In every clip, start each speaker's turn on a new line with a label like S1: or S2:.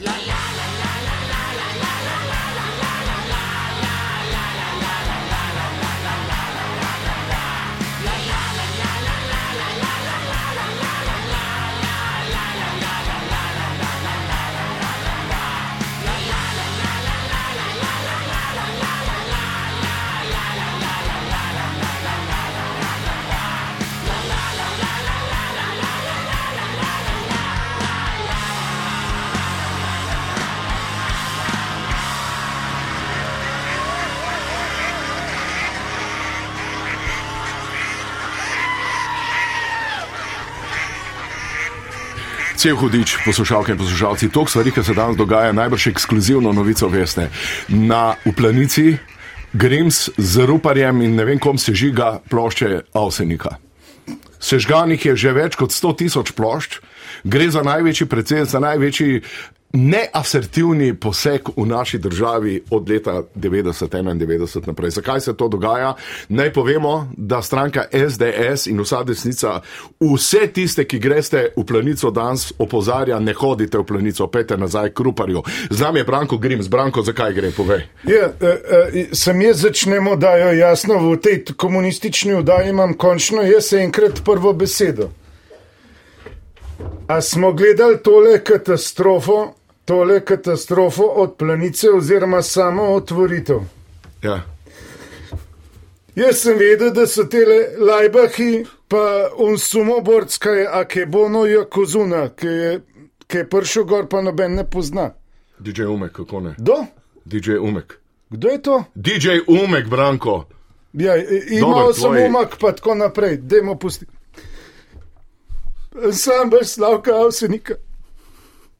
S1: la la. Cel hudič, poslušalke in poslušalci, to stvari, ki se danes dogaja, najbrž ekskluzivno novico veste. Na uplanici Grims z ruparjem in ne vem kom se žiga plošče Avsenika. Sežganih je že več kot 100 tisoč plošč, gre za največji predsednik, za največji neasertivni poseg v naši državi od leta 90-91 naprej. Zakaj se to dogaja? Naj povemo, da stranka SDS in vsa desnica, vse tiste, ki greste v planico danes, opozarja, ne hodite v planico, pete nazaj k ruparju. Z nami je Branko Grims. Branko, zakaj gre? Povej.
S2: Ja, uh, uh, sem jaz začnemo, da jo jasno v tej komunistični vdaji imam končno jaz enkrat prvo besedo. A smo gledali tole katastrofo, tole katastrofo od planice oziroma samo otvoritev?
S1: Ja.
S2: Jaz sem vedel, da so te lajbahi, pa unsumoborska je, a ke bono je kozuna, ki je, ki je pršel gor, pa noben ne pozna.
S1: DJ Umek, kako ne?
S2: Kdo?
S1: DJ Umek.
S2: Kdo je to?
S1: DJ Umek, Branko.
S2: Ja, imel sem
S1: tvoj-
S2: umak, pa tako naprej, dajmo pustiti. Sam brez slavka avsenika,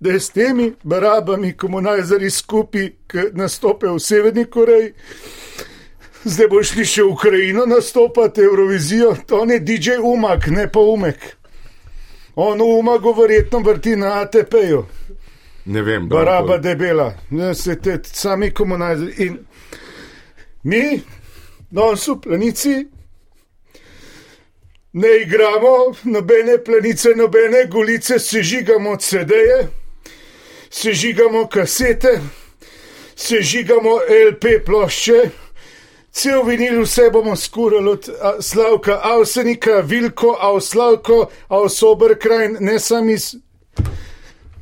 S2: da je s temi barabami komunajzari skupaj, ki nastope v Severni Koreji. Zdaj bo šli še v Ukrajino nastopati Eurovizijo, to ne DJ Umak, ne pa Umek. On Umak go verjetno vrti na ATP-ju,
S1: Ne vem,
S2: baraba
S1: Branko.
S2: debela, ne se te sami komunajzari. In mi, no, so planici, ne igramo nobene planice, nobene gulice, sežigamo CD-je, sežigamo kasete, sežigamo LP plošče, cel vinil vse bomo skurali od Slavka Avsenika, Vilko, Avslavko, Avsoberkrajn, ne sami iz.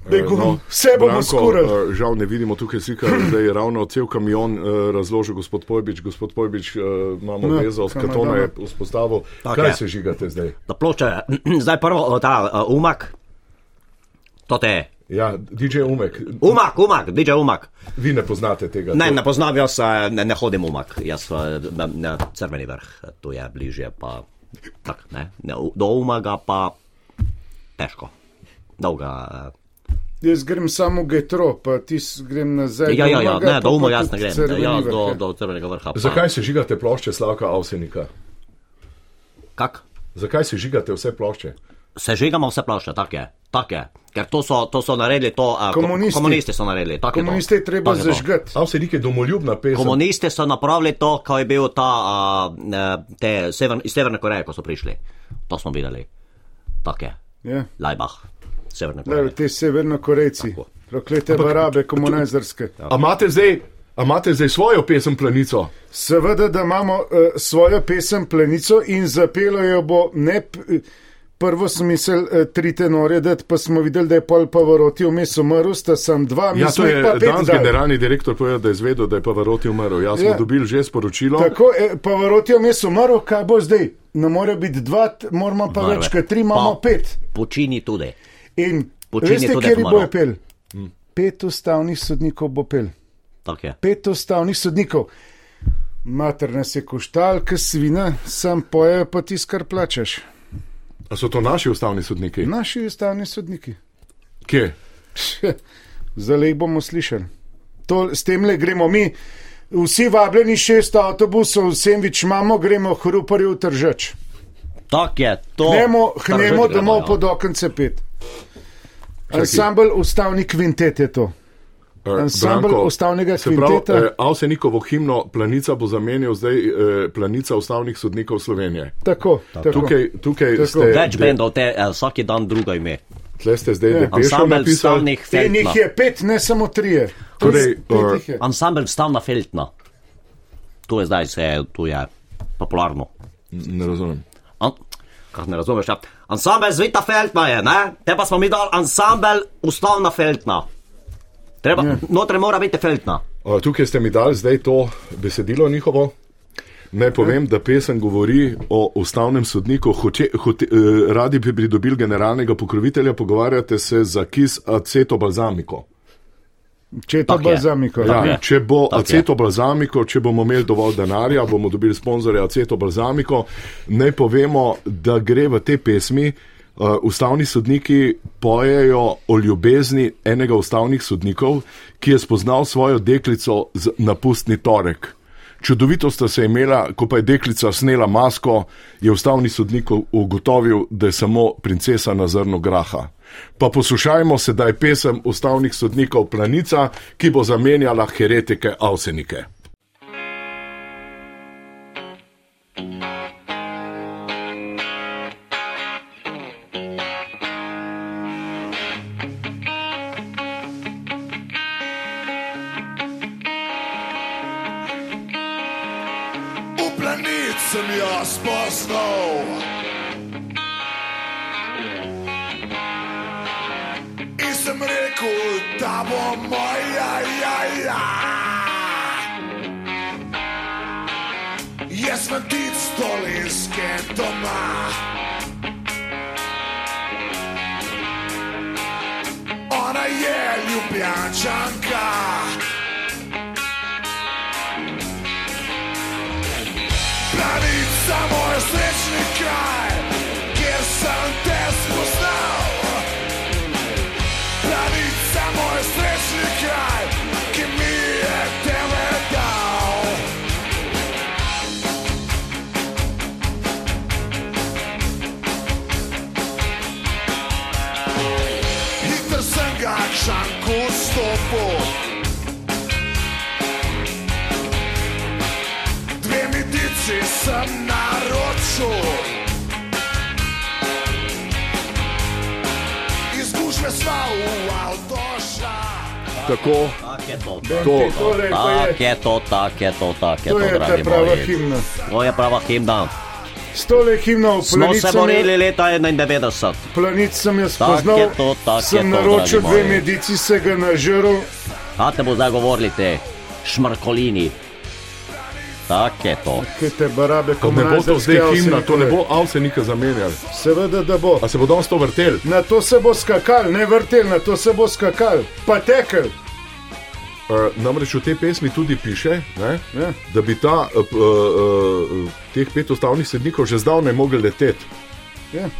S2: Begu, no, vse bomo
S1: Branko,
S2: skurali.
S1: eh, Žal ne vidimo tukaj slika, da je ravno cel kamion uh, razložil gospod Pojbič. Gospod Pojbič, imamo
S2: No,
S1: vezo, s katona
S2: je
S1: vzpostavil.
S3: Tako
S1: Kaj
S3: je.
S1: se žigate zdaj?
S3: Da ploče, zdaj prvo ta umak, to te je.
S1: Ja, DJ Umek,
S3: Umak, umak, DJ umak.
S1: vi ne poznate tega.
S3: Ne,
S1: To-
S3: ne poznam, jaz eh, ne, ne hodim umak, jaz eh, na, na crveni vrh, eh, tu je bližje, pa tak, ne, ne, do umaga pa težko. Dolga.
S2: Jaz grem samo getro, pa ti grem nazaj.
S3: Ja, ja, ja,
S2: Umaga,
S3: ne, do umaga jaz ne grem,
S2: vrh,
S3: do,
S2: ja.
S3: do crvenega vrha. pa-
S1: Zakaj se žigate plošče Slavka Avsenika?
S3: Kak?
S1: Zakaj se žigate vse plošče?
S3: Sežigamo vse plošče, tak je, tak je. Ker to so, to so naredili, to,
S2: Komunisti.
S3: komunisti so naredili. tak je to.
S2: Komuniste je treba zažgati.
S1: Avsenik je domoljubna pesem.
S3: Komunisti so napravili to, ko je bil ta, a, te sever, iz Severne Koreje, ko so prišli. To smo videli. Tak je.
S2: Ja.
S3: Lajbah, Severne Koreje.
S2: te severnokorejci, proklete barabe, komunajzarske.
S1: A imate zdaj, a imate zdaj svojo pesem Planico?
S2: Seveda, da imamo uh, svojo pesem Plenico in zapelo jo bo ne. p- Prvo sem mislil uh, tri tenore, dati, pa smo videli, da je pol Pavaroti vmes umrl, sta sem dva,
S1: Ja, to je
S2: pa pet
S1: danes
S2: dali.
S1: generalni direktor povedal, da je izvedel, da je Pavaroti umrl. Jaz smo
S2: Ja.
S1: dobili že sporočilo.
S2: Tako, eh, Pavaroti vmes umrl, kaj bo zdaj? Ne more biti dva, moramo pa
S3: Mrve.
S2: več, kot tri imamo
S3: Pa-
S2: pet.
S3: Počini tudi.
S2: In
S3: Počini
S2: veste,
S3: tudi
S2: kjer bojo pel? Pet ustavnih sodnikov bo pel.
S3: Tak je.
S2: pet ustavnih sodnikov. Mater nas je koštal, ki svina, sam poje, pa ti skar plačeš.
S1: A so to naši ustavni sodniki?
S2: Naši ustavni sodniki.
S1: Kje?
S2: Zdaj bomo slišali. To, s tem le gremo mi, vsi vabljeni šest avtobusov, vsem več imamo, gremo hruparju v tržač.
S3: Tak je. To.
S2: Hnemo,
S3: Tržet
S2: hnemo
S3: gremo,
S2: domov
S3: ja.
S2: pod okence pet. Ansambl ustavni kvintet je to.
S1: Eh,
S2: Ansambl ustavnega
S1: se pravi,
S2: kvinteta.
S1: eh, Avsenikovo himno Planica bo zamenjal zdaj eh, Planica ustavnih sodnikov Slovenije.
S2: Tako, tako.
S1: Tukaj, tukaj
S2: Tako.
S1: ste.
S3: Več bendov, te, eh, vsak dan druga ime.
S1: Tle ste zdaj depešo napisali.
S3: feltna.
S2: jih je pet, ne samo trije.
S1: Torej,
S2: je.
S3: Ansambel stalna feltna. To je zdaj se, to je popularno.
S1: Ne razumem.
S3: An, kak ne razumeš, ja. Ansambel zvita feltna je, ne? Te pa smo mi dali ansambel ustavna feltna. Treba,
S2: Ja.
S3: notre mora biti feltna.
S1: Uh, tukaj ste mi dali zdaj to besedilo njihovo. Naj povem, da pesem govori o ustavnem sodniku. Hoče, hote, eh, radi bi pridobili generalnega pokrovitelja, pogovarjate se za kis aceto balzamiko.
S2: Če balzamiko.
S1: Ja, če bo
S3: Tak
S1: aceto balzamiko, če bomo imeli dovolj denarja, bomo dobili sponzorja aceto balzamiko. Naj povemo, da gre v tej pesmi. Uh, ustavni sodniki pojejo o ljubezni enega ustavnih sodnikov, ki je spoznal svojo deklico na pustni torek. Čudovito sta se imela, ko pa je deklica snela masko, je ustavni sodnik ugotovil, da je samo princesa na zrnu graha. Pa poslušajmo sedaj pesem ustavnih sodnikov Planica, ki bo zamenjala heretike Avsenike.
S4: V sem jo spoznal. In sem rekel, da bo moja, ja, ja. Jaz sem tic dolinske doma. Ona je ljubljančanka.
S1: Tako,
S3: Tak je to.
S1: to,
S2: Torej, to je,
S3: Tak je to, tak je to, tak je
S2: to
S3: to,
S2: je ta
S3: dragi
S2: prava
S3: moji.
S2: himna.
S3: To je prava himna.
S2: S tole himno v
S3: Smo se borili leta 91.
S2: Planic sem jaz
S3: Tak
S2: spoznal,
S3: je to, tak je
S2: sem
S3: to,
S2: naročil
S3: dragi
S2: dve medici, se ga nažrl.
S3: A te bo zdaj govorili te šmrkolini. Tak je to.
S2: Ki te barabe
S1: to ne bo to zdaj himna, to ne bo Avsenika zamenjal.
S2: Seveda, da bo.
S1: A se bo danes to vrtel?
S2: Na to se bo skakal, ne vrtel, na to se bo skakal, pa tekel.
S1: Uh, namreč v tej pesmi tudi piše, ne,
S2: Ja.
S1: da bi ta, uh, uh, teh pet ustavnih sodnikov že zdavnaj mogli leteti.
S2: Ja.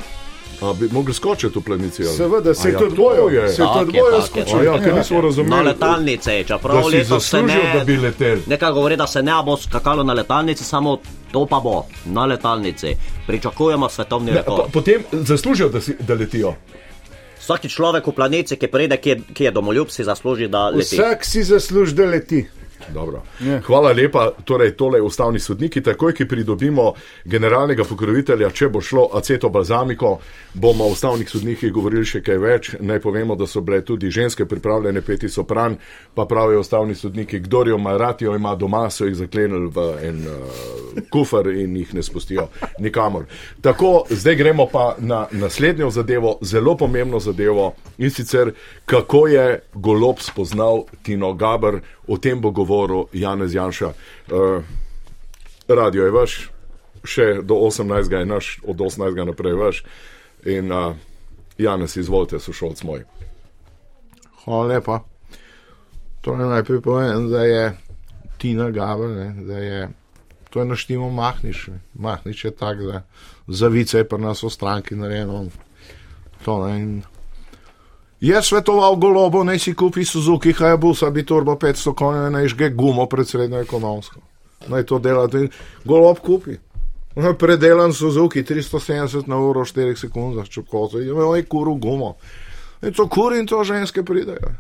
S1: A bi mogli skočiti v planici? ali?
S2: Seveda, se je
S1: ja,
S2: tudi
S1: to
S2: bojo,
S1: je.
S2: se je tudi
S3: je,
S2: bojo
S3: je.
S1: A ja, ker nismo razumeli,
S3: Na letalnice,
S1: da
S3: čeprav
S1: si
S3: letos se
S1: zaslužil,
S3: ne.
S1: da bi letel.
S3: Nekaj govori, da se ne bo skakalo na letalnici, samo to pa bo na letalnici. Pričakujemo svetovni
S1: Ne, pa,
S3: rekord.
S1: potem zaslužijo, da, si, da letijo.
S3: Vsaki človek v planici, ki pride, ki je, ki je domoljub, si zasluži, da leti.
S2: Vsak si zasluži, da leti.
S1: Dobro.
S2: Ja.
S1: Hvala lepa. Torej, tole ustavni sodniki, takoj, ki pridobimo generalnega pokrovitelja, če bo šlo aceto balzamiko, bomo o ustavnih sodnikih govorili še kaj več. Naj povemo, da so bile tudi ženske pripravljene peti sopran, pa pravijo ustavni sodniki, kdo jo ima rad, jo ima doma, so jih zaklenili v en uh, kufr in jih ne spustijo nikamor. Tako, zdaj gremo pa na naslednjo zadevo, zelo pomembno zadevo in sicer, kako je golob spoznal Tino Gaber, o tem bo govoril Janez Janša. Uh, radio je vaš, še do 18. je naš, od 18. naprej vaš. In uh, Janez, izvolite, sošolc moj.
S5: Hvala lepa. Torej, najprej povem, da je Tina Gaber, ne, da je to je naštimo Mahnič. Mahnič je tak, da zavice je pri nas v stranki narejeno. To, ne, in Je svetoval golobo, naj si kupi Suzuki Hayabusa, bi turbo 500 konj, naj žge gumo pred srednjo ekonomsko. Naj to dela, in golob kupi. Predelan Suzuki 370 na uro v 4 sekundah, če kozo, je imel kuru gumo. In to kuri in to ženske pridejo.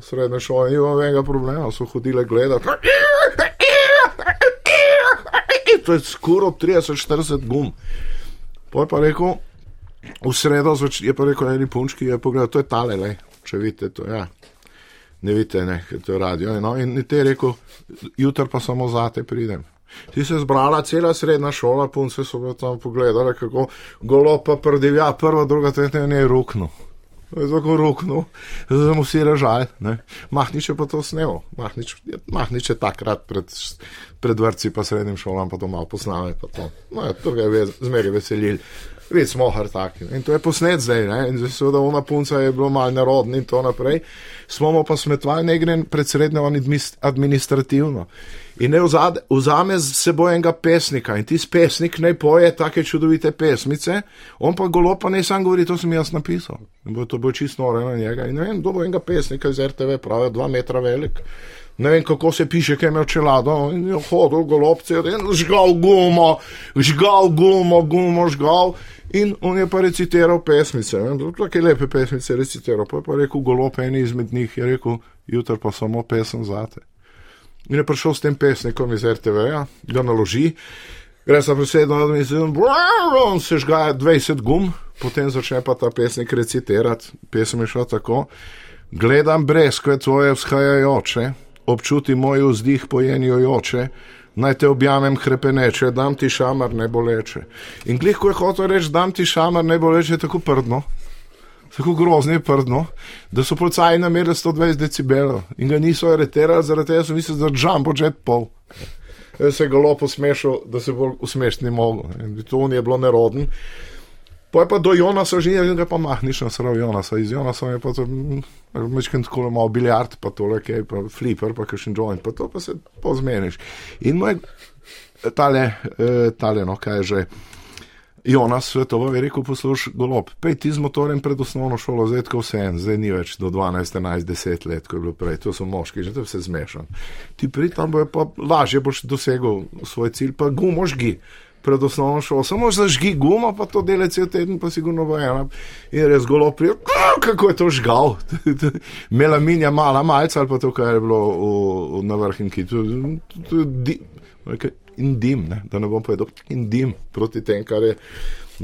S5: Srednje šole ni nobenega problema, so hodile gledati. To je skoro 30-40 gum. Poj pa rekel,
S1: v sredo zveč, je pa rekel eni punčki, je pogledal, to je tale, le, če vidite to, ja. Ne vidite, ne, to je radio. No, in ti je rekel, jutr pa samo zate pridem. Ti se je zbrala cela srednja šola, punce so ga tam pogledali, kako golo pa prdivja, prva, druga, tretja in je je tako ruknil, da smo vsi režali. ne. Mahnič je pa to snel, Mahnič, je- Mahnič je takrat pred, pred vrci pa srednjim šolam, pa to malo posname. No, ja, to ga je zmeraj veselil. Vidi smo har taki. ne. In to je posnet zdaj, ne? in zdaj seveda ona punca je bilo malo nerodna in to naprej. Smo pa smetvali negre pred srednjo administrativno. In ne vzame z seboj enega pesnika in ti pesnik naj poje take čudovite pesmice, on pa golo pa ne sam govori, to sem jaz napisal. In bo to bo čisto nore na njega. In ne vem, kdo bo enega pesnika iz RTV, pravi, dva metra velik. Ne vem, kako se piše, kaj ima čelado. In je hodil golobce, in žgal gumo, žgal gumo, gumo, žgal. In on je pa recitiral pesmice, tako lepe pesmice recitiral. Pa je pa rekel, golob, eni izmed njih je rekel, jutr pa samo pesem zate. In je prišel s tem pesnikom iz RTV-ja, ga naloži, gre za besedo, in on se žgaja 20 gum, potem začne pa ta pesnik recitirati. Pesem je šla tako: Gledam breskve tvoje vzhajajoče, občuti moj vzdih pojenjujoče, naj te objamem hrepeneče, dam ti šamar ne boleče. In glih, ko je hotel reči, dam ti šamar ne boleče, je tako prdno. Tako grozno je prdno, da so policaji namerili 120 decibelov in ga niso areterali, zaradi tega so mislili, da je jumbo jet pol. Se je golo posmešal, da se bolj usmešiti ni mogel. In to je bilo neroden. Pa je pa do Jonasa že in ga pa mahniš na srov Jonasa. Iz Jonasa je pa to, večkrat tako malo biljard, pa tole, kaj, pa flipper, pa kakšen joint, pa to pa se pozmeniš. In moj, tale, eh, tale, no, kaj je že. Jonas svetoval je rekel: Poslušaj, golob, pej ti z motorjem pred osnovno šolo, zdaj tako vse en, zdaj ni več do 12, 11, 10 let, kot je bilo prej, to so moški, že to je vse zmešan. Ti prid tam, bo pa lažje boš dosegel svoj cilj, pa gumo žgi. Pred osnovno šolo, samo zažgi gumo, pa to dela cel teden, pa sigurno bo ena. In res golo prijo, kako je to žgal. Melaminja mala malca ali pa to, kar je bilo v, v, na vrhinki. To, to, to, di, in dim, ne, da ne bom povedal, in dim proti tem, kar je.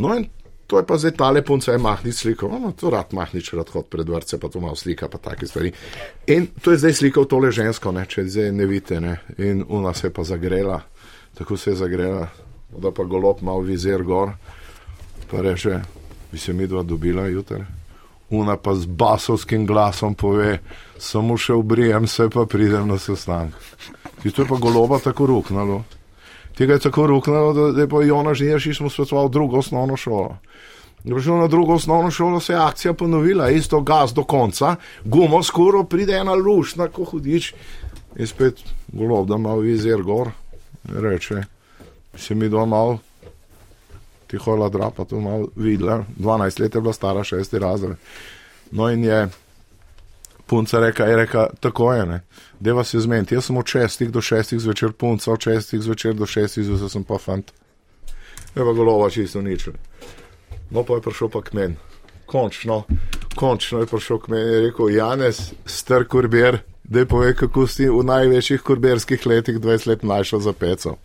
S1: No, in to je pa zdaj tale punca, je mahnič slikal, no, to rad mahnič, rad hod pred vrce, pa to malo slika, pa take stvari. In to je zdaj slikal tole žensko, ne, če zdaj ne vidite, ne, in ona se je pa zagrela, tako se je zagrela, da pa golob mal vizir gor, pa reče, bi se mi dva dobila jutri. Una pa z basovskim glasom pove, samo še obrijem se, pa pridem na sestanek. In to je pa goloba tako ruknalo. Tega je tako ruknalo, da, da je pa Jona Žnjeršič mu svetoval drugo osnovno šolo. Je prišel na drugo osnovno šolo, se je akcija ponovila, isto gas do konca, gumo skoro, pride ena luš, na ko hudič. In spet golob, da ima vizir gor, reče, se mi doma mal, tiho ladra, pa to malo videla, 12 let je bila stara, šesti razred. No in je punca reka, je reka, tako je, ne. Deva se zmeniti, jaz sem od šestih do šestih zvečer punca, od šestih zvečer do šestih zvečer sem pa fant. Je pa golova čisto nič. No pa je prišel pa k meni. Končno, končno je prišel k meni in rekel, Janez, star kurbir, da je pove, kako si v največjih kurbirskih letih 20 let mlajša za peco.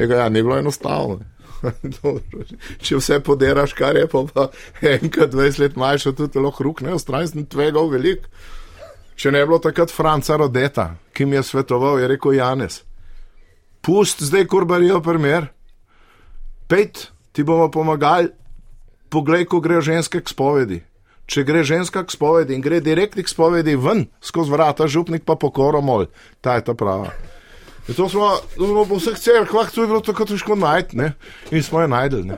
S1: Tega ja, ni bilo enostavno. Dobro, Če vse poderaš, kar je pa, pa enkrat 20 let mlajša, tudi lahko rukne, stran sem tvegal veliko. Če ne bi bilo takrat Franca Rodeta, ki mi je svetoval, je rekel Janez, pust zdaj kurbarijo primer, pet ti bomo pomagali, poglej, ko gre ženske k spovedi. Če gre ženska k spovedi in gre direkt k spovedi ven, skozi vrata, župnik pa pokoro mol, ta je ta prava. In to smo, to smo po vseh cerkvah, to je bilo tako težko najti, ne? in smo jo najdel. Ne?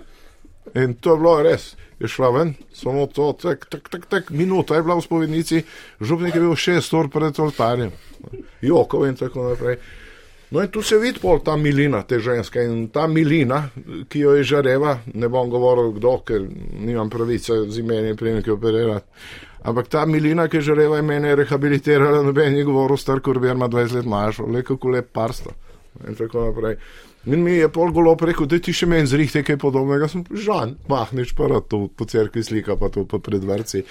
S1: In to je bilo res. Je šla ven, samo to, tak, tak, tak, tak, minuta je bila v spovednici, župnik je bil šest ur pred oltarjem, jokov in tako naprej. No in tu se vidi pol ta milina te ženske in ta milina, ki jo je žareva, ne bom govoril kdo, ker nimam pravice z imenom in priimki operirati. Ampak ta milina, ki je žareva, je mene rehabilitirala, noben je govoril, star kurbir ima 20 let mlajšo, le kako lep parsta. In tako naprej. In mi je pol golo rekel, da ti še meni zrihte kaj podobnega, sem žan, mahniš pa to po cerkvi slika, pa to pa pred vrci.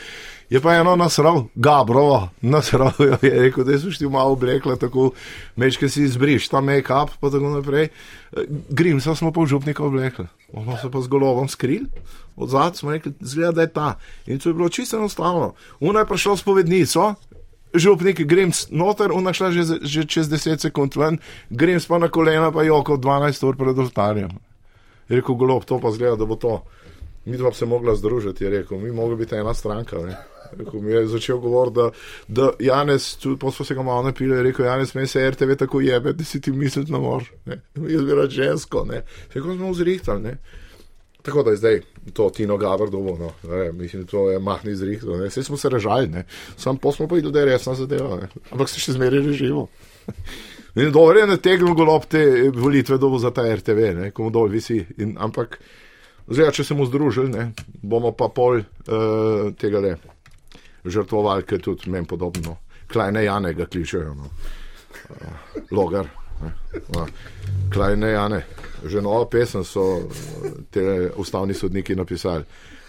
S1: Je pa eno nasral, Gabrovo, nasral je rekel, da si ti malo oblekla, tako mečke si izbriš, ta make-up, pa tako naprej. Grim, sem smo pa v župnika oblekli, bomo se pa z golovom skril, od zadaj smo rekli, zgleda, da je ta. In to je bilo čisto enostavno. Una je prišla s povednico, župnik, grem noter, ona šla že, že čez 10 sekund ven, grem pa na kolena, pa joko 12 ur pred oltarjem. Je rekel, golob, to pa zgleda, da bo to. Mi dva se mogla združiti, je rekel, mi mogli biti ena stranka. Ne. Rekel, mi je začel govoriti, da, da Janes, tudi poslo se ga malo napile, je rekel, Janes, meni se RTV tako jebe, da si ti misliti ne moreš. Jaz bi rad žensko. Rekel, smo vzrihtali. Tako da je zdaj to Tino Gavrdovo, no, ne, mislim, to je mahni zrihto, ne, vse smo se režali, ne, sam pol smo pa videli, da je resna zadeva, ne, ampak se še zmeraj reživo. In dobro je nategnil golob te volitve dobo za ta RTV, ne, komu dol visi, in, ampak, zdaj, če se mu združili, ne, bomo pa pol uh, tega le žrtvovali, ker tudi meni podobno, klajne Jane ga kličejo, no, uh, logar, ne, uh, klajne Jane že novo pesem so te ustavni sodniki napisali.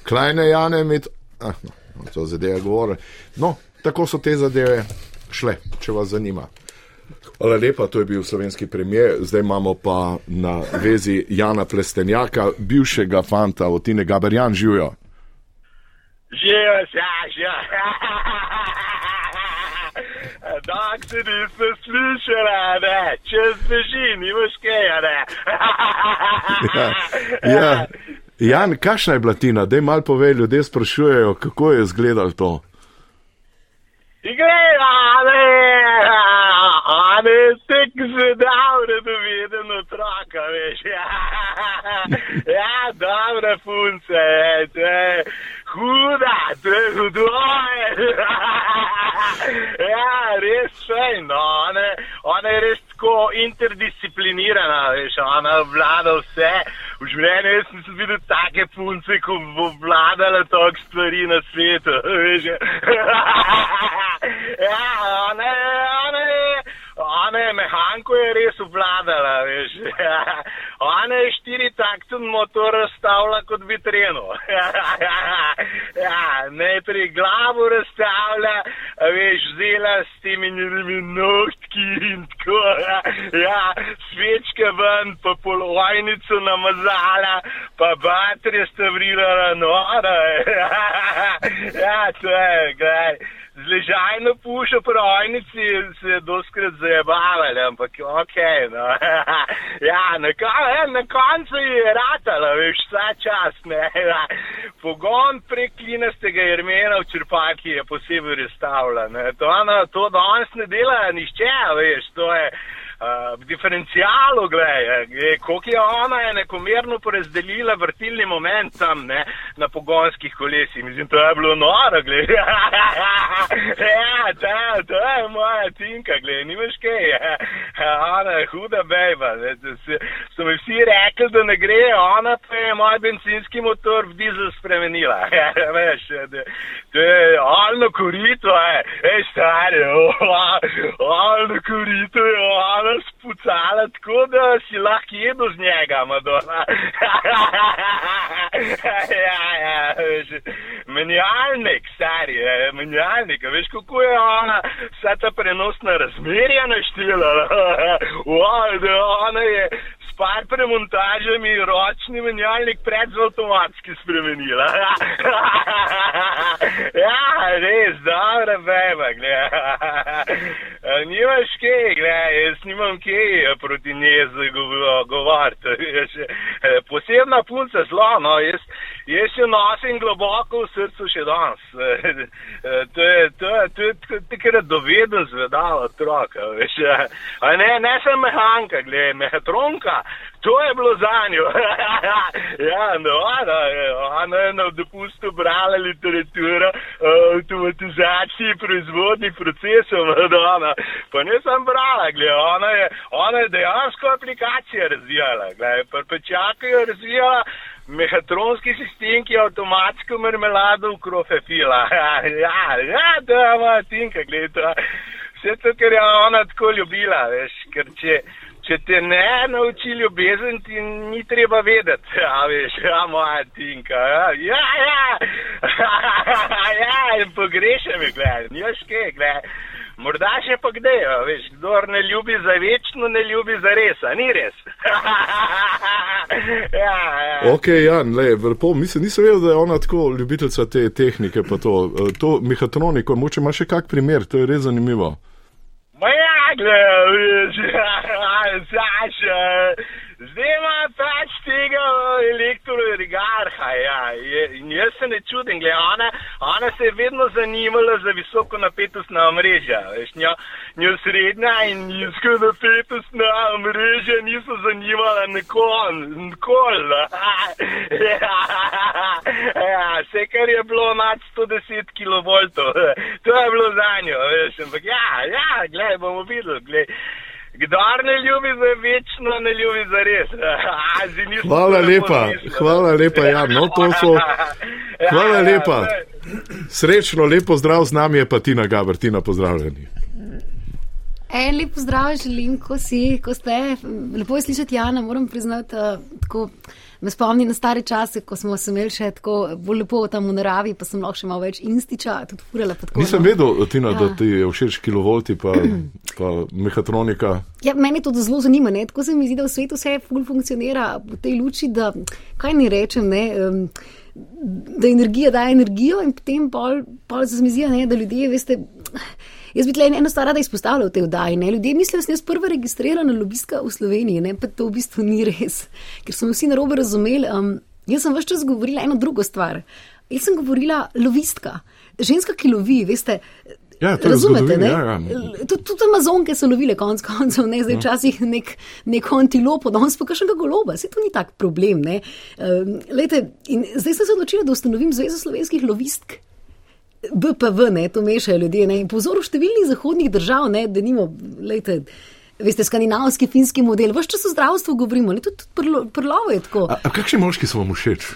S1: Klajne Jane, med, ah, no, to zadeve govore. No, tako so te zadeve šle, če vas zanima. Hvala lepa, to je bil slovenski premijer, zdaj imamo pa na vezi Jana Plestenjaka, bivšega fanta od Tine Gaberjan, živijo.
S6: Živijo, ja, živijo. Dok se niste slišali, ne, čez beži, nimaš kaj, ne.
S1: Ja, ja. Jan, kakšna je bila Tina? Dej mal povej, ljudje sprašujejo, kako je izgledalo to.
S6: Gleda, ne, ne, tek se davne doveden otroka, veš. Ja, ja dobra punce, to je huda, to je hudo. Ja, res še, no, ona, ona je res tako interdisciplinirana, veš, ona vlada vse. V življenju nisem videl take punce, ko bo vladala toliko stvari na svetu, veš. Ja, ona je, ona je, ona je mehanko je res obvladala, veš. Ona je štiri takten motor razstavila kot vitreno. Ja, najprej glavo razstavlja, veš, vzela s temi nohtki in tako. Ja, svečke ven, pa polovajnico namazala, pa baterije stavrirala nora. Ja, to je, gledaj ležajno pušo po rojnici se doskrat zabavali, ampak ok. No. ja, na, ja, na koncu je ratala, veš, vsa čas. Ne. Ja. Pogon prek klinastega jermena v črpaki je posebej restavljen. To, no, to danes ne dela nišče, veš, to je. Uh, diferencijalu, gledaj, koliko je ona enakomerno porazdelila vrtilni moment tam ne, na pogonskih kolesih. Mislim, to je bilo noro, gledaj. ja, ta, to je moja tinka, gledaj, nimaš kaj. ona je huda bejba. So mi vsi rekli, da ne gre, ona pa je moj benzinski motor v dizel spremenila. Veš, to je alno korito, ej, stari, alno korito je ona spucala tako, da si lahko jedel z njega, Madonna. ja, ja, veš, menjalnik, stari, menjalnik, veš, kako je ona vsa ta prenosna razmerja naštela. da ona je par premontažami ročni menjalnik pred z avtomatski spremenila. ja, res, dobra beba, gledaj. Nimaš kaj, gledaj, jaz nimam kaj proti njej govoriti. Posebna punca zlo, no, jaz, jaz jo nosim globoko v srcu še danes. To je, to je, to je takrat doveden zvedal otroka, veš. Ne, ne sem mehanka, gledaj, mehatronka. To je bilo za njo. ja, no, ona, ona je na dopustu brala literaturo o avtomatizaciji proizvodnih procesov. Ona. Pa ne sem brala, gled, ona, je, ona je dejansko aplikacije razvijala. Prpečaka je razvijala mehatronski sistem, ki je avtomatsko marmelado v krofe fila. ja, ja, je moja tinka, gled. Vse to, ker je ona tako ljubila, veš, ker če če te ne nauči ljubezen, ti ni treba vedeti. A veš, ja, moja tinka. Ja, ja, ja, ja in pogrešam je, gledaj, nimaš kaj, gledaj. Morda še pa kde, a veš, kdo ne ljubi za večno, ne ljubi za res, a ni res. ja, ja.
S1: Ok, Jan, le, lepo, mislim, nisem vedel, da je ona tako ljubiteljica te tehnike. pa To, Eh, to mehatroniko, moče ima še kak primer, to je res zanimivo.
S6: Ma ja, gledaj, veš, Saša, zdaj ima pač tega elektroregarha, ja, je, in jaz se ne čudim, gledaj, ona, ona se je vedno zanimala za visoko napetostna omrežja, veš, njo, njo srednja in nizko napetostna omrežja niso zanimala nikoli, nikoli, ja, ja, vse, kar je bilo nad 110 kV, to je bilo za njo, veš, ampak ja, ja, gledaj, bomo videli, gledaj. Kdor ne ljubi za večno, ne ljubi za res. A,
S1: Hvala lepa,
S6: zmislil.
S1: hvala lepa, Jan, no, to so- Hvala
S6: Ja, ja,
S1: lepa.
S6: je-
S1: Srečno, lepo zdrav, z nami je pa Tina Gaber, Tina, pozdravljeni.
S7: En lep pozdrav želim, ko si, ko ste. Lepo je slišati Jana, moram priznati, uh, tako me spomni na stare čase, ko smo se imeli še tako bolj lepo tam v naravi, pa sem lahko še malo več instiča, tudi furala. tako,
S1: Nisem
S7: no.
S1: vedel, Tina, da
S7: Ja.
S1: ti je všeč kilovolti, pa, pa mehatronika.
S7: Ja, meni to zelo zanima. Ne? Tako se mi zdi, da v svetu vse ful funkcionira v tej luči, da kaj ni rečem, ne, um, da energija daje energijo in potem pol, pol se mi zdi, ne, da ljudje, veste. Jaz bi tle eno stvar rada izpostavila v tej oddaji. Ne? Ljudje mislijo, da sem jaz prva registrirana lobistka v Sloveniji, ne? pa to v bistvu ni res, ker so me vsi narobe razumeli. Um, jaz sem vse čas govorila eno drugo stvar. Jaz sem govorila lovistka, ženska, ki lovi, veste.
S1: Ja, to je v
S7: Razumete, ne?
S1: ja, ja.
S7: Tudi, tudi amazonke so lovile konc koncev, ne zdaj včasih nek, neko antilopo, danes pa kakšnega goloba, se to ni tak problem. Ne? Um, lejte, zdaj sem se odločila, da ustanovim Zvezo slovenskih lovistk. BPV, ne, to mešajo ljudje. Ne, in po vzoru številnih zahodnih držav, ne, da nimo, lejte, veste, skandinavski, finski model, vse čas o zdravstvu govorimo, ne, tudi, tudi prlo, prlovo je tako.
S1: A, a kakšni moški so vam všeč?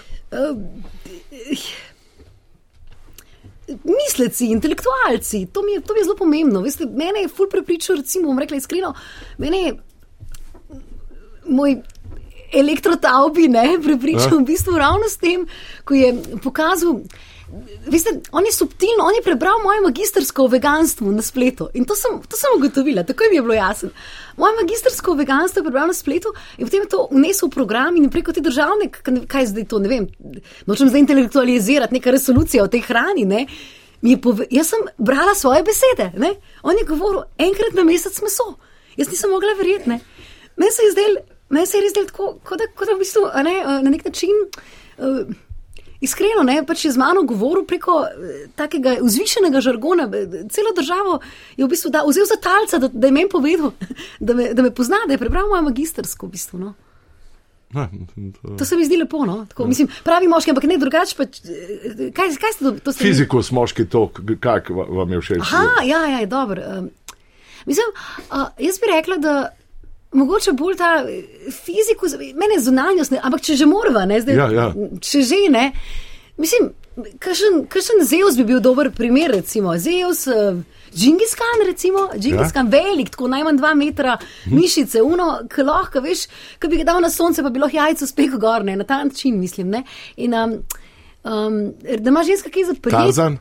S7: misleci, intelektualci, to mi je, to mi je zelo pomembno. Veste, mene je ful prepričal, recimo, bom rekla iskreno, mene je moj elektrotaubi ne, prepričal
S1: Ja.
S7: v bistvu ravno s tem, ko je pokazal. Veste, on je subtilno, on je prebral moje magistersko o veganstvu na spletu in to sem, to sem ugotovila, tako mi je bilo jasno. Moje magistersko o veganstvu je prebral na spletu in potem je to vnesel v program in preko te državne, kaj zdaj to, ne vem, nočem zdaj intelektualizirati, neka resolucija o tej hrani, ne. Mi je pove, jaz sem brala svoje besede, ne. On je govoril enkrat na mesec meso. Jaz nisem mogla verjeti, ne. Meni se je zdel, meni se je res zdel tako, kot da, kot da v bistvu, ne, eh, na nek način. Uh, Iskreno, ne, pač je z mano govoril preko eh, takega vzvišenega žargona. eh, Celo državo je v bistvu da, vzel za talca, da, da je meni povedal, da me, da me pozna, da je prebral moje magistersko. V bistvu, no.
S1: Ne, to...
S7: To se mi zdi lepo. No. Tako, mislim, pravi moški, ampak ne drugače. Pač, eh, kaj, kaj ste to? to ste vi-
S1: Fizikus, moški tok, kak va- vam je všeč?
S7: Aha, ja, ja, dobro. Um, mislim, uh, jaz bi rekla, da. Mogoče bolj ta eh, fizikus, mene zunanjost, ne, ampak če že morava, ne, zdaj,
S1: Ja, ja.
S7: če že ne. Mislim, kakšen Zeus bi bil dober primer, recimo. Zeus, uh, Džingiskan, recimo, Džingiskan ja. velik, tako najmanj dva metra mišice, uno, ki lahko, veš, ki bi ga dal na sonce, pa bi lahko jajco spekel gor, ne, na ta način, mislim. Ne. In um, um, da ima ženska kaj za.
S1: Tarzan?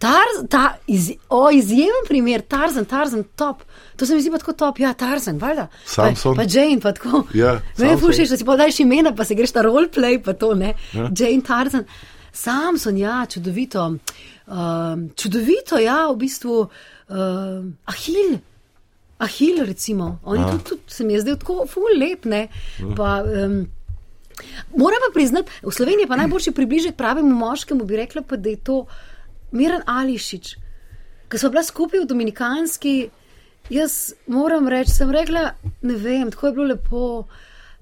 S7: Tarz, ta, iz, o, izjemen primer, Tarzan, Tarzan, top. To se mi zdi pa tako top, ja, Tarzan, valjda.
S1: Samson.
S7: Pa, pa Jane, pa tako.
S1: Ja,
S7: Me je
S1: Samson.
S7: fušiš, da si pa daš imena, pa se greš ta roleplay, pa to ne. Ja. Jane, Tarzan. Samson, ja, čudovito. Um, čudovito, ja, v bistvu. Um, Ahil. Ahil, recimo. On je tudi, tudi, se mi je zdel tako ful lep, ne. Pa, um, Moram pa priznati, v Sloveniji je pa najboljši približek pravemu moškemu, bi rekla pa, da je to Miran Ališič. Ko smo bila skupaj v Dominikanski, jaz moram reči, sem rekla, ne vem, tako je bilo lepo.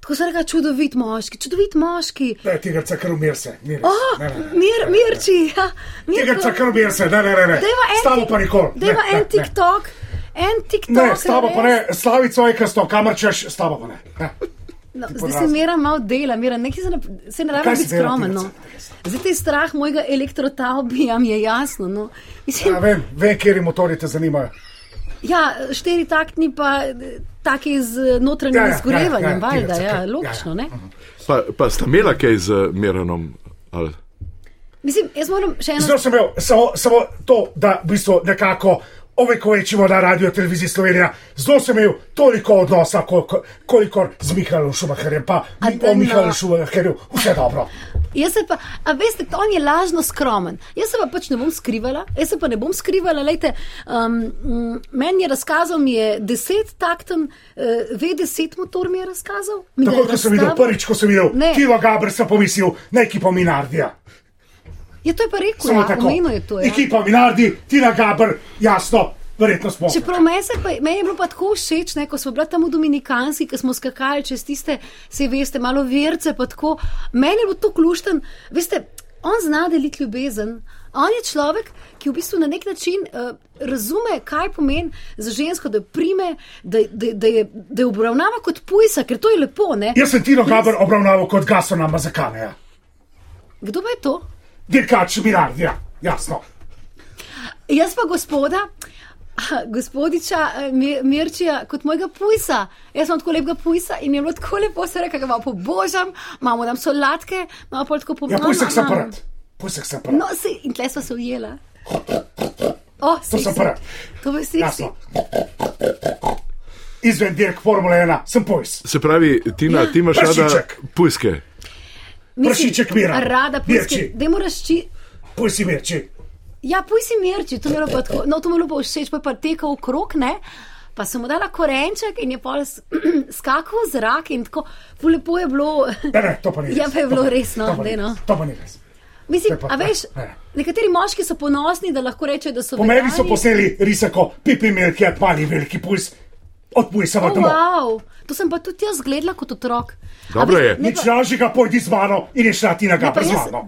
S7: Tako sem rekla, čudovit moški, čudovit moški.
S2: Ne, tega cakar umir se.
S7: Oh,
S2: Ne, ne, ne.
S7: mir, mirči, ja,
S2: Tega
S7: Mirko.
S2: cakar umir se, ne, ne, ne. ne.
S7: Dajva en
S2: S tabo
S7: tik-
S2: pa nikoli.
S7: Dajva
S2: Ne,
S7: en
S2: ne, ne.
S7: TikTok, en TikTok.
S2: Ne, s tabo pa ne, slavico je kasto, kamor češ, s tabo pa ne. ne.
S7: No, zdaj se mera malo dela, mera, nekaj se ne, se ne rabi biti skromen. No. Zdaj ti je strah mojega elektrotavbija, mi je jasno. No. Mislim,
S2: Ja, vem, vem, kje motori te zanimajo.
S7: Ja, štiri taktni pa taki z notranjim
S2: Ja, ja, ja,
S7: izgorevanjem,
S2: ja, ja,
S7: valjda,
S2: tega,
S7: ja,
S2: ja, ja.
S7: logično, ne?
S1: Pa, pa sta imela kaj z Miranom? Ali?
S7: Mislim, jaz moram še eno.
S2: Zdaj sem imel samo, samo to, da v bistvu nekako ovekovečimo na radio televiziji Slovenija. Zdaj sem imel toliko odnosa, koliko, kolikor z Mihaelom Šumacherjem, pa
S7: A
S2: mi, o Mihaelu
S7: no.
S2: Šumacherju, vse dobro.
S7: Jaz pa, a veste, on je lažno skromen. Jaz se pa pač ne bom skrivala, jaz se pa ne bom skrivala. Lejte, um, meni je razkazal, mi je deset takten, uh, V10 motor mi je razkazal. Mi
S2: Tako kot sem videl prvič, ko sem videl
S7: Ne.
S2: Kilo Gabr, sem pomislil na ekipo Minardija.
S7: Ja, to je pa rekel,
S2: Samo
S7: ja,
S2: tako.
S7: omenil je to. Ja.
S2: Ekipa Minardi, Tina Gabr, jasno, verjetno smo.
S7: Čeprav meni, se pa, meni je bilo pa tako všeč, ne, ko smo bili tam v Dominikanski, ko smo skakali čez tiste, se veste, malo verce, pa tako. Meni je bilo to klušten, veste, on zna deliti ljubezen. On je človek, ki v bistvu na nek način uh, razume, kaj pomeni za žensko, da jo prime, da, da, da, je, da jo obravnava kot pujsa, ker to je lepo. Ne?
S2: Jaz sem Tino Gabr obravnaval kot Gasona Mazakaneja.
S7: Kdo pa je to?
S2: Dirkač Minardija, jasno.
S7: Jaz pa gospoda, gospodiča eh, Mi- Mirčija, kot mojega pujsa. Jaz sem tako lepega pujsa in je bilo tako lepo, se reka, ga malo pobožam, imamo tam solatke, imamo pa tako
S2: Ja,
S7: pomembno.
S2: pujsek sem prd. Pujsek sem prd.
S7: No, si, in tle smo se ujela. O,
S2: To sem prd.
S7: To bi si
S2: Jasno. Izven dirk Formule 1 sem pujs.
S1: Se pravi, Tina,
S7: Ja.
S1: ti imaš rada pujske.
S2: Pršiček Miran.
S7: Rada.
S2: Mirči.
S7: Da moraš či.
S2: Pujsi mirči.
S7: Ja, puj si mirči, to mi je bilo pa tako. No, to mi je bilo pa všeč, pa je pa tekel okrog, ne. Pa sem mu dala korenček in je pa skakal v zrak in tako, lepo je bilo.
S2: Ne, ne, to pa ni res.
S7: Ja, pa je
S2: To
S7: bilo
S2: pa-
S7: res, no,
S2: to pa
S7: daj, no.
S2: To pa ni res.
S7: Mislim,
S2: To pa-
S7: a veš,
S2: ne.
S7: nekateri moški so ponosni, da lahko rečejo, da so
S2: Po meni so posneli risako, pipi milk, je mali veliki puls, od pujsa v
S7: Oh,
S2: domov.
S7: wow. To sem pa tudi jaz gledala kot otrok.
S1: Dobro
S7: veš,
S1: je.
S7: ne
S2: Nič lažjega, pojdi z mano in je šla Tina
S7: ne, pa
S2: Gabr z
S7: jaz-
S2: mano.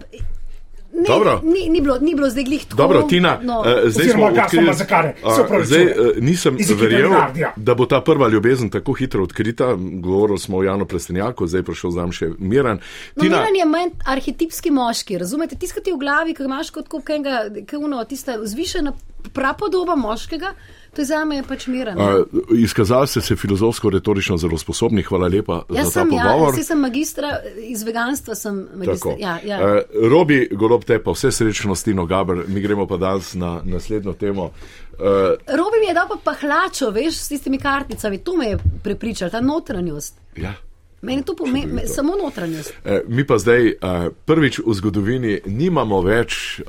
S7: Ne,
S1: Dobro.
S7: Ni, ni, bilo, ni bilo zdaj glih tako.
S1: Dobro, Tina,
S7: no.
S1: eh, zdaj
S2: Oziroma
S1: smo odkrili,
S2: Mazakane,
S1: a, zdaj eh, nisem verjel, da bo ta prva ljubezen tako hitro odkrita. Govorili smo o Janu Plestenjaku, zdaj prišel zam še Miran.
S7: No, Miran je manj arhetipski moški, razumete? Tiskati v glavi, ki imaš kot enega, ki uno, tista vzvišena prapodoba moškega, to je za me pač Miran.
S1: Uh, izkazali ste se filozofsko-retorično zelo sposobni, hvala lepa
S7: Jaz
S1: za ta
S7: sem, ja,
S1: pogovor.
S7: jaz sem magistra, iz veganstva sem magistra.
S1: Tako.
S7: Ja, ja.
S1: Uh, Robi, golob te pa vse srečno s Tino Gaber, mi gremo pa danes na naslednjo temo. Uh,
S7: Robi mi je dal pa pahlačo, veš, s tistimi karticami, to me je prepričal, ta notranjost.
S1: ja.
S7: Meni to pomeni, samo notranjost.
S1: Eh, Mi pa zdaj eh, prvič v zgodovini nimamo več eh,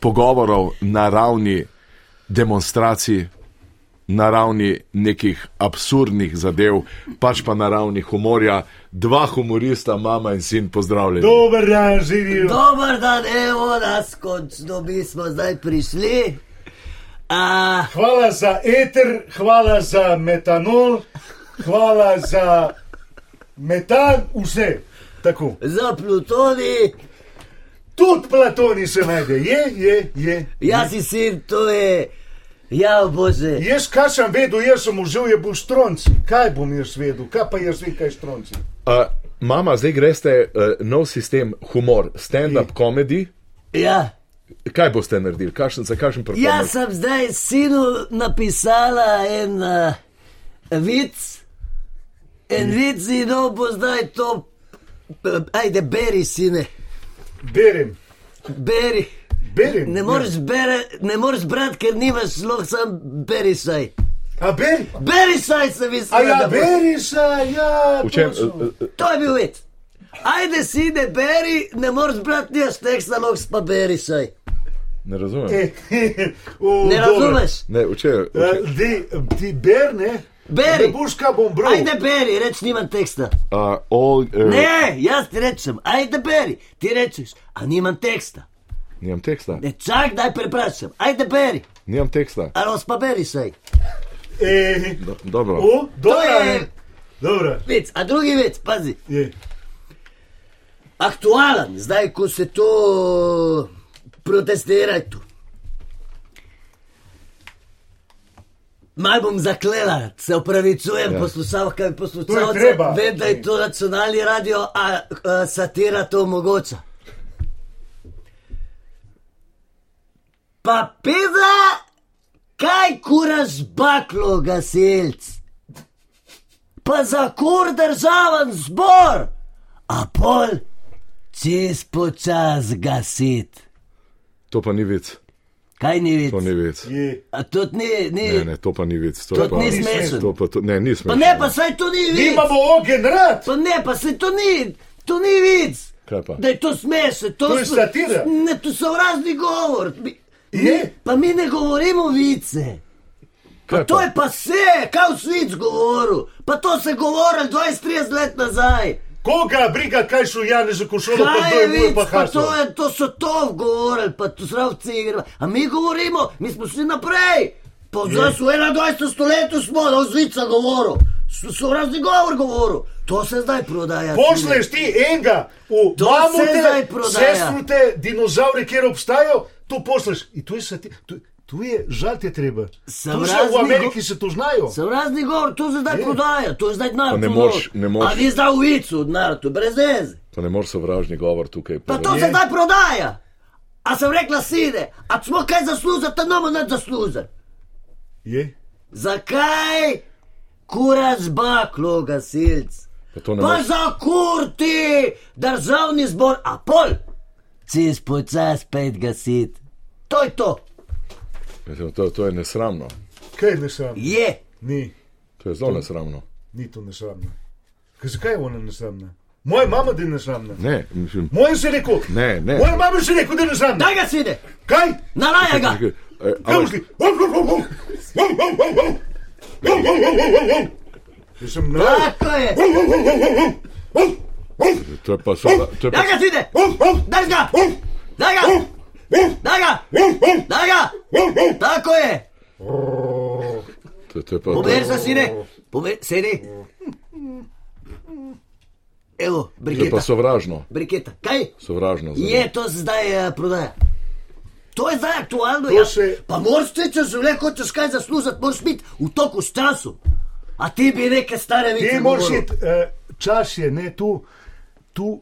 S1: pogovorov na ravni demonstracij, na ravni nekih absurdnih zadev, pač pa na ravni humorja. Dva humorista, mama in sin, pozdravljeni.
S2: Dober dan, živijo.
S8: Dober dan, evo nas, končno mi smo zdaj prišli. A,
S2: Hvala za eter, hvala za metanol, hvala za metan, vse. Tako.
S8: za Plutoni,
S2: Tudi Platoni se najde, je, je, je.
S8: jaz si sin, to je, ja, bože.
S2: Jaz, kaj sem vedel, jaz sem užil, je bil štronci. Kaj bom jaz vedel, kaj pa jaz vem, kaj je štronci.
S1: Uh, mama, zdaj greste uh, nov sistem humor, stand-up comedy.
S8: Ja,
S1: Kaj boste naredili, kakšen, za kakšen
S8: jaz
S1: performance?
S8: sem zdaj sinu napisala en uh, vic, en vic in no bo zdaj to, ajde, beri, sine,
S2: Berem,
S8: beri.
S2: berem.
S8: Ne moreš, bere, ne moreš brati, ker nimaš lahko sam beri saj.
S2: A beri?
S8: Beri saj se mi
S2: A ja, beri se, ja.
S1: V čem, uh, uh,
S8: To je bil vic. Ajde si ne beri, ne moreš brati, nimaš teksta, lahko pa beri saj.
S1: ne razumem.
S2: Eh, o,
S8: Ne
S2: dobro.
S8: razumeš?
S1: Ne, v čem?
S2: Eh, Di, ti ber, ne?
S8: Beri.
S2: Kaj bom bral.
S8: Ajde beri, reč nimam teksta.
S1: Uh, all, uh,
S8: Ne, jaz ti rečem, ajde beri. Ti rečeš, a nimam teksta.
S1: Nimam teksta.
S8: Ne čak, daj preprašam, ajde beri.
S1: Nimam teksta.
S8: A lahko pa beri saj.
S2: Eh,
S1: Do, dobro.
S2: o, dobro,
S8: je-
S2: je. Dobro,
S8: Vic, a drugi vic, pazi.
S2: je.
S8: Aktualen, zdaj ko se to protestira tu. Mal bom zaklela, se upravičujem, ja. poslušalka in poslušalce. Vem, da je to nacionalni radio, a, a satira to omogoča. Pa pizza, Kaj kuraš baklo, gasilc? Pa za kur državen zbor, a pol čez počas gasit.
S1: To pa ni vic.
S8: Kaj ni
S1: To
S8: vic?
S1: ni.
S8: A to ni, ni.
S1: Ne, ne, to pa ni vic. To,
S8: To
S1: pa,
S8: ni smešno.
S1: To pa, to, ne, ni
S8: Pa
S1: smešno.
S8: ne, pa saj to ni
S2: Mi
S8: vic.
S2: imamo ogen rad.
S8: Pa ne, pa se to ni, to ni vic.
S1: Kaj pa?
S8: Da je to smešno. To,
S2: To je satira.
S8: Ne, to so razni govor. Mi,
S2: Je.
S8: mi, pa mi ne govorimo vice. Pa
S1: Kaj
S8: to
S1: pa?
S8: je pa vse, kaj v svic govoril. Pa to se govori 20-30 let nazaj.
S2: Koga briga, kaj so Janez Košolo, pa
S8: Kaj
S2: kdo
S8: je
S2: moj
S8: vic,
S2: pa
S8: pa to, je, to so to govorili, pa to sravci igra. A mi govorimo, mi smo šli naprej. Pa zdaj so v 21. stoletju smo, da v zvica govoril. So, so razni govor govoril. To se zdaj prodaja.
S2: Pošleš ti enega v
S8: To se zdaj
S2: mamute,
S8: prodaja.
S2: sestrute, dinozaure, kjer obstajajo, to pošleš. In tu je, sati, tu, je žal te treba.
S8: Sovražni
S2: v Ameriki se to znajo.
S8: Sem razni govor, to se zdaj
S2: Je.
S8: prodaja, to je zdaj.
S1: Pa ne
S8: to
S1: moreš- ne moreš.
S8: A vi zdaj v vicu, to je brez veze.
S1: Pa ne moreš sovražni govor tukaj.
S8: Pa to
S1: povedati.
S8: se zdaj prodaja. A sem rekla sine, a smo kaj zaslužili, ta nomo ne zaslužili.
S2: Je.
S8: Zakaj kurac baklo, gasilc?
S1: Pa to ne
S8: Pa
S1: moreš.
S8: za kurti, državni zbor, a pol, si spočas pet gasit. To je to,
S1: Mislim, To, to je nesramno.
S2: Kaj ne sam?
S8: je.
S2: Ni,
S1: To je zelo nesramno.
S2: ni to nesramno. Kaj, zakaj je ona nesramna? Moja mama je nesramna.
S1: Ne, mislim,
S2: Moja se je rekel.
S1: ne, ne.
S2: Moja mama se je rekel, da je nesramna.
S8: Daj ga sine,
S2: Kaj?
S8: nalaja ga.
S2: Kaj boš ti? Jaz sem na.
S8: Tako je.
S1: To je pa to je pa,
S8: Daj ga sine, daj ga, daj ga, daj ga, daj ga. Tako je.
S1: to, to je pa,
S8: Poberi se sine, poberi, sedi. Evo,
S1: to je pa
S8: briketa,
S1: sovražno.
S8: briketa, kaj?
S1: Sovražno. zelo.
S8: Je to zdaj uh, prodaja. To je zdaj aktualno.
S2: To
S8: Ja.
S2: se-
S8: Pa moraš ti, če življenje hočeš kaj zaslužiti, moraš biti v toku s časom. A ti bi neke stare
S2: Ti
S8: vice
S2: moraš
S8: govoril.
S2: iti, uh, čas je, ne, tu, tu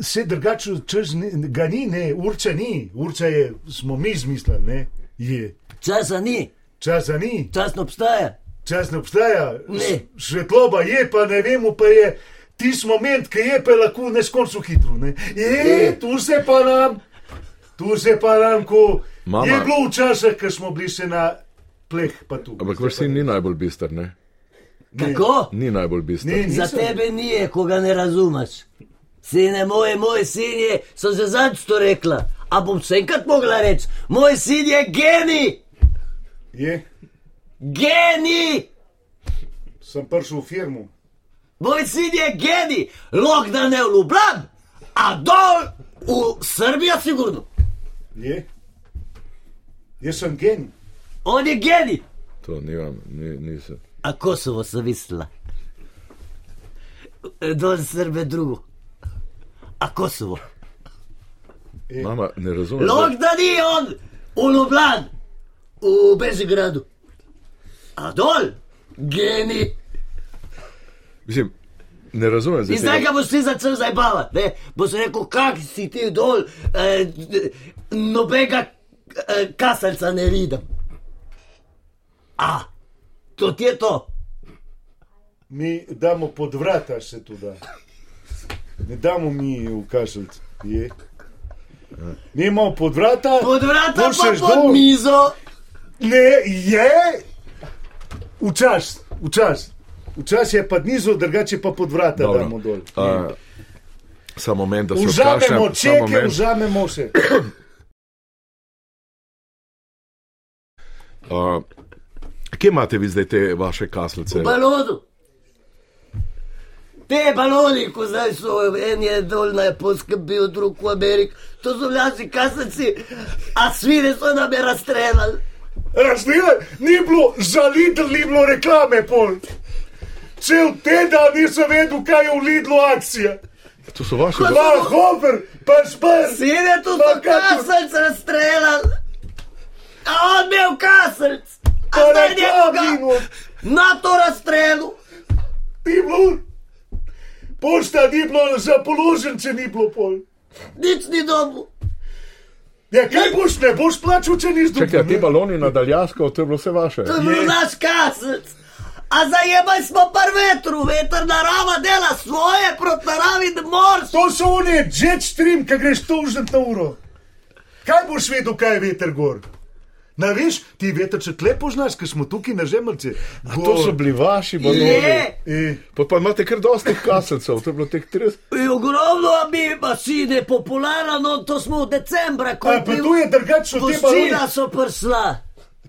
S2: se drugače ni, ga ni, ne, urča ni, urča je, smo mi izmislili, ne, je.
S8: Časa ni,
S2: Časa ni,
S8: čas ne obstaja.
S2: čas ne obstaja,
S8: Ne.
S2: Svetloba je, pa ne vemo, pa je tisti moment, ki je, pa lahko neskončno hitro, ne. Je, tu se pa nam, tu se pa nam, ko
S1: Mama.
S2: je bilo včasih, ko smo bili se na pleh, pa tu.
S1: Ampak vaš sin ni najbolj bister, ne?
S8: Kako?
S1: Ni najbolj bister.
S2: Ne,
S8: Za tebe ni, ko ga ne razumeš. Sine moje, moj sin je, sem že zadnjič to rekla. A bom še enkrat mogla reči, moj sin je genij,
S2: Je,
S8: genij,
S2: sem prišel v firmu.
S8: moj sin je genij, lok da ne v Ljubljani, a dol v Srbijo, sigurno.
S2: Je. Jaz sem genij.
S8: On je genij.
S1: To nimam, ni, nisem.
S8: A Kosovo sem mislila. Dol Srbe drugo. A Kosovo.
S1: Mama, ne razumem.
S8: Lok da ni on v Ljubljani, v Bežigradu. A dol, genij.
S1: Mislim, ne razumem. zdaj
S8: In zdaj ga boš ti začel zabavati, ne? Boš rekel, kak si ti dol, eh, nobega eh, kasalca ne vidim. A, to ti je to.
S2: Mi damo pod vrata, se tu da. Ne damo mi v kašelc. Je. Mi imamo pod vrata.
S8: Pod vrata pa
S2: boš
S8: pod
S2: dol.
S8: mizo.
S2: Ne, je. Včas, včas. Včas je pa nizu, drugače pa pod vrata
S1: Dobro.
S2: damo dol.
S1: A, Samo moment, da se
S2: Vzamemo
S1: odkašljam. Samo
S2: čeke, vzamemo se.
S1: A, Kje imate vi zdaj te vaše kaslice?
S8: V balonu. Te baloni, ko zdaj so, en je dol na Japonskem, bil drug v Ameriki, to so vlasi kasaci, a svine so nam je razstreljali.
S2: Razlile, ni bilo za Lidl, ni bilo reklame pol. Cel teden nisem vedel, kaj je v Lidlu akcija.
S1: To so vaše.
S2: Pa hofer, pa spar.
S8: Sine, tu so kasalc razstreljali. A on bil kasalc. A zdaj
S2: na
S8: nekoga
S2: kaminu,
S8: na to razstrelu.
S2: ni bilo. Pošta ni bilo, za položnice ni bilo pol.
S8: Nič ni dobu.
S2: Ja, kaj boš, ne boš plačal, če nisi
S1: Čakaj,
S2: dobil?
S1: te baloni na daljasko, to je bilo vse vaše.
S8: To je bil naš kasec. A zajemaj smo par vetru, veter narava dela svoje, proti naravi ne moreš.
S2: To so oni, jet stream, ki greš tužen na uro. Kaj boš vedel, kaj je veter gor? Na veš, ti veter če tle poznaš, ker smo tukaj na žemlji.
S1: To so bili vaši baloni.
S8: Je,
S2: E,
S1: Pa, pa imate kar dosti kaselcev, to je bilo teh 30.
S8: in ogromno mi masine, popularno, no, to smo v decembra, ko
S2: a, pa tu je drugače, te
S8: Vozčina
S2: baloni.
S8: so prsla.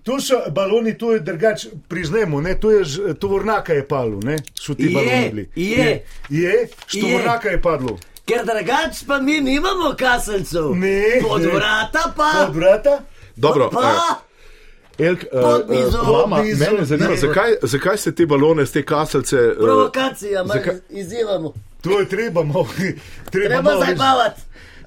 S2: Tu so baloni, tu je drugače, priznajmo, ne, tu je tovornaka je padlo, ne, so ti
S8: Je,
S2: baloni bili.
S8: je.
S2: je, z tovornaka je padlo.
S8: Ker drugač pa mi nimamo kaselcev.
S2: Ne,
S8: Pod
S2: ne.
S8: vrata pa.
S2: Od vrata?
S1: Dobro,
S8: pa.
S1: eh, Elk, eh,
S8: Pod
S1: eh,
S8: mizo.
S1: mama,
S2: Pod mizo.
S1: mene zanima,
S2: Ne.
S1: zakaj, zakaj ste te balone, te kaselce. eh,
S8: Provokacija,
S1: zakaj-
S8: izzivamo.
S2: To je treba malo. Treba,
S8: Treba
S2: malo,
S8: zabavati.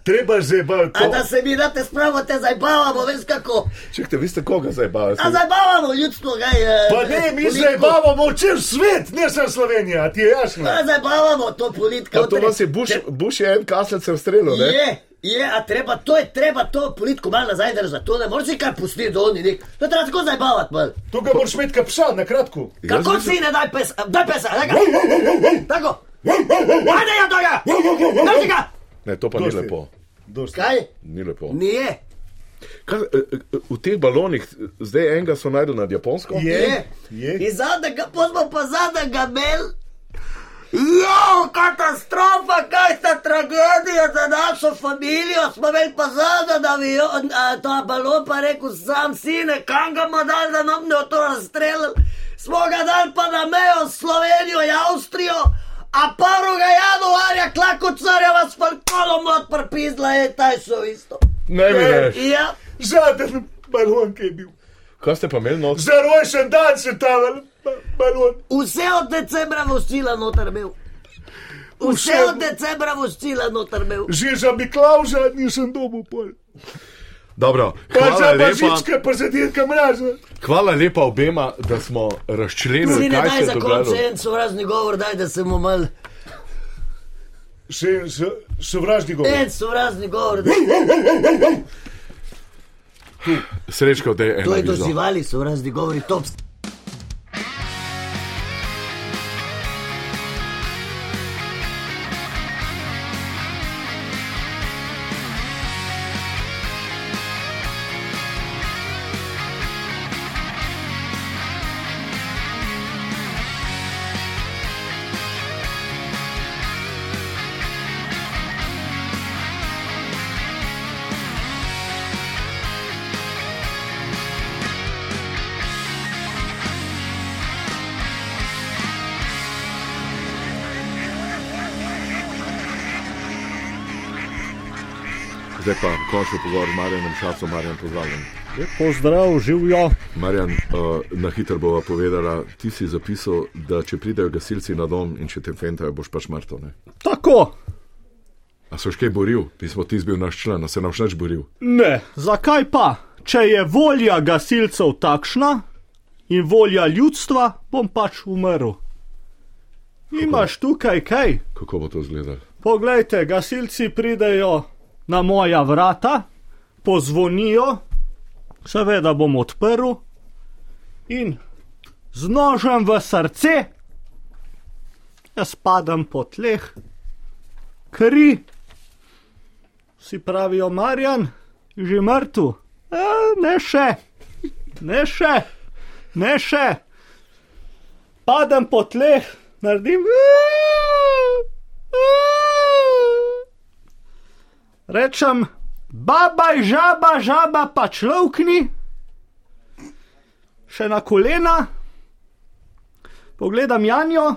S2: Treba zabavati.
S8: A da se mi date spravo, te zabavamo, veš kako.
S1: Čekajte, vi ste koga zdaj bavili?
S8: A zabavamo ljudstvo, kaj je.
S2: Pa ne, mi se bavamo čez svet, ne samo Slovenija, a ti je jasno.
S8: A zabavamo to politika.
S1: Ja, to vas je Bush, Bush je en kaselce ustrelil, ne?
S8: Je, je, a treba, to je treba to politiko malo nazaj držati, to ne moreš si kaj pustiti do oni nek. To treba tako zabavati malo.
S2: Tukaj moraš imeti ka psa, na kratko.
S8: Kako si ne daj pesa, daj pesa, daj ga. Tako. Ajde ja toga, daj ga.
S1: Ne, to pa ni
S2: Dosti.
S1: lepo.
S2: Dosti.
S8: Kaj?
S1: Ni lepo.
S8: Nije.
S1: Kaj, eh, eh, v teh balonih, zdaj enega so najdel nad Japonsko.
S2: Je, je.
S8: In zadnjega, pa zadnjega mel. Jo, katastrofa, kaj sta tragedija za našo familijo, smo imeli pa zadnji avion, a, ta balon pa rekel sam sine, kam ga bomo dali, da nam ne bo to razstrelili. Smo ga dali pa na mejo s Slovenijo in Avstrijo, a prvega januarja klakocarjeva s falkonom not prepizla je taj so isto.
S1: Ne mi reš.
S8: Ja,
S2: Zadnji balon, ki je bil.
S1: Kaj ste pa imeli noč?
S2: Za rojšen dan se ta balon.
S8: vse od decembra vozila noter bil. Vse od decembra vozila noter bil.
S2: Že za Miklauža nisem dobil pol.
S1: Dobro,
S2: Pa
S1: hvala lepa,
S2: Božička, pa za dirka mraza.
S1: hvala lepa obema, da smo razčlenili,
S8: ne
S1: kaj
S8: daj
S1: se je
S8: za konec en sovražni govor, daj da se mu mal.
S2: Še so- sovražni govor.
S8: En sovražni govor, da
S1: Srečko, da je
S8: to
S1: ena
S8: je
S1: vizo.
S8: doživali sovražni govori top.
S1: Zdaj pa končno pogovor z Marjanom Šacom, Marjan pozdravljen.
S9: Pozdrav, živijo.
S1: Marjan, uh, na hitro bova povedala, ti si zapisal, da če pridejo gasilci na dom in če te fentajo, boš pač mrtev. ne?
S9: Tako,
S1: A so še kaj boril? Mi smo ti bil naš član, a se nam še nič boril.
S9: ne, zakaj pa? Če je volja gasilcev takšna in volja ljudstva, bom pač umrl. Imaš tukaj kaj?
S1: Kako bo to izgledalo?
S9: Poglejte, gasilci pridejo na moja vrata, pozvonijo, seveda bom odprl in z nožem v srce, jaz padam po tleh, kri, si pravijo Marjan, že mrtev. E, ne še, ne še, ne še. Padam po tleh, naredim. Rečem, babaj, žaba, žaba, pa človkni, še na kolena, pogledam Janjo,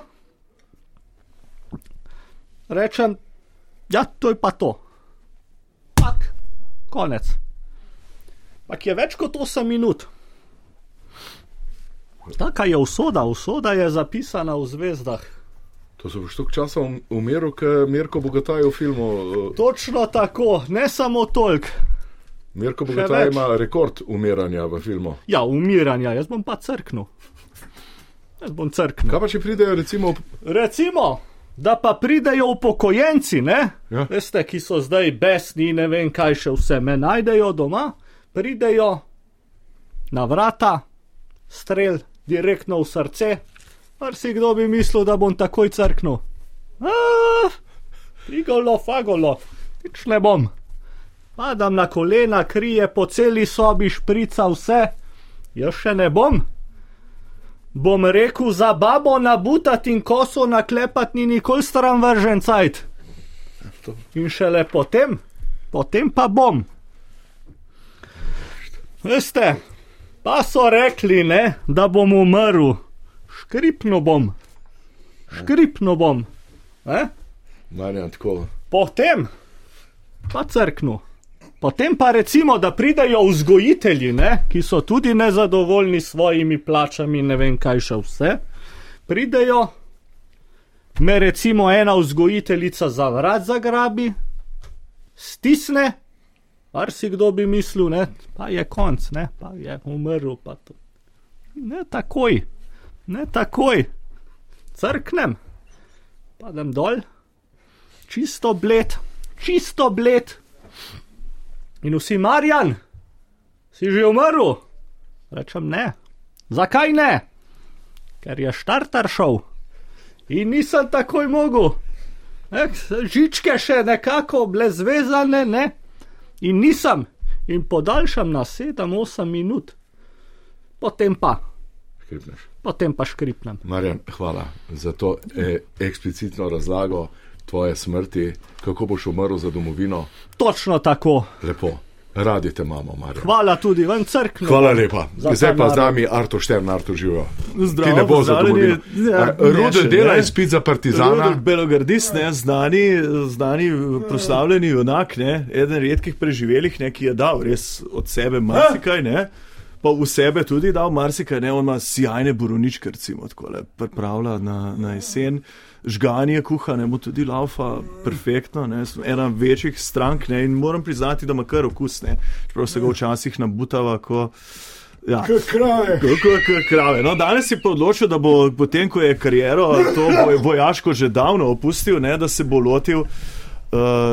S9: rečem, ja, to je pa to. Pak, konec. Pak je več kot 8 minut. Taka je usoda, usoda je zapisana v zvezdah.
S1: To so boš toliko časa um- umiril, kot Mirko Bogataj v filmu.
S9: Točno tako, ne samo toliko.
S1: Mirko Bogataj ima rekord umiranja v filmu.
S9: Ja, umiranja, jaz bom pa crknil. Jaz bom crknil.
S1: Kaj pa če pridejo recimo
S9: Recimo, da pa pridejo upokojenci, ne?
S1: Ja.
S9: Veste, ki so zdaj besni, ne vem kaj še vse, me najdejo doma, pridejo na vrata, strel direktno v srce. Mar si kdo bi mislil, da bom takoj crknil? Igolo, fagolo, nič ne bom. Padam na kolena, krije po celi sobi, šprica vse, jaz še ne bom. Bom rekel za babo nabutati in koso naklepati ni nikoli stran vržen cajt. In šele potem, potem pa bom. Veste, pa so rekli, ne, da bom umrl, škripno bom, škripno bom. Eh?
S1: Marjan, tako.
S9: Potem pa crknu. Potem pa recimo, da pridejo vzgojitelji, ne, ki so tudi nezadovoljni s svojimi plačami, ne vem kaj še vse. Pridejo, me recimo ena vzgojiteljica za vrat zagrabi, stisne, mar si kdo bi mislil, ne, pa je konc, ne, pa je umrl. Pa to. ne takoj, ne takoj, crknem, padem dol, čisto bled, čisto bled. In vsi, Marjan, si že umrl? Rečem ne. Zakaj ne? Ker je štartar šel in nisem takoj mogel. Ne, žičke še nekako bile zvezane, ne? In nisem. In podaljšam na 7-8 minut. Potem pa,
S1: Škripneš.
S9: Potem pa škripnem.
S1: Marjan, hvala za to eh, eksplicitno razlago tvoje smrti, kako boš umrl za domovino.
S9: Točno tako.
S1: Lepo, radi te imamo, Marjan.
S9: Hvala tudi, ven crknem.
S1: Hvala lepa. Zdaj pa z nami Arto Štern, Arto živijo.
S10: Zdravo,
S1: Ti ne bo za
S10: pozdravljeni.
S1: domovino.
S10: Ja,
S1: A,
S10: ne
S1: Rude
S10: še,
S1: dela
S10: ne.
S1: izpit za partizana.
S10: Rudolf Belogardist, ne, znani, znani proslavljeni junak, ne, eden redkih preživelih, ne, ki je dal res od sebe marsikaj, ne, pa v sebe tudi dal marsikaj, ne, on ima sjajne borovničke, recimo, tako le pripravlja na, na jesen. Žganje kuha, ne mu tudi laufa, perfektno, ne, ena večjih strank, ne, in moram priznati, da ima kar okus, ne, čeprav se ga včasih nabutava, ko. Ja.
S2: Krave.
S10: Kako je krave. No, danes je odločil, da bo potem, ko je kariero to vojaško že davno opustil, ne, da se bo lotil uh,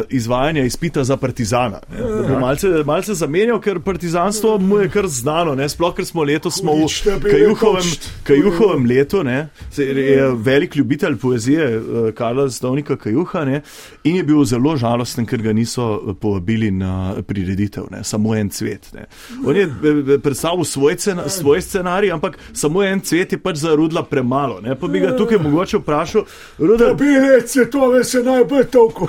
S10: izvajanja izpita za partizana. Da bo malce, malce zamenjal, ker partizanstvo mu je kar znano, ne, sploh ker smo letos smo v
S2: da bi
S10: Kajuhovem, Kajuhovem letu, ne, se- je velik ljubitelj poezije uh, Karla Zdovnika Kajuha ne, in je bil zelo žalosten, ker ga niso eh, povabili na prireditev, ne, samo en cvet. Ne. On je eh, predstavil svoj, cena, svoj scenarij, ampak samo en cvet je pač za Rudla premalo. Ne, pa bi ga tukaj mogoče vprašal, Rudel,
S2: Bele cvetove se najbolj toliko.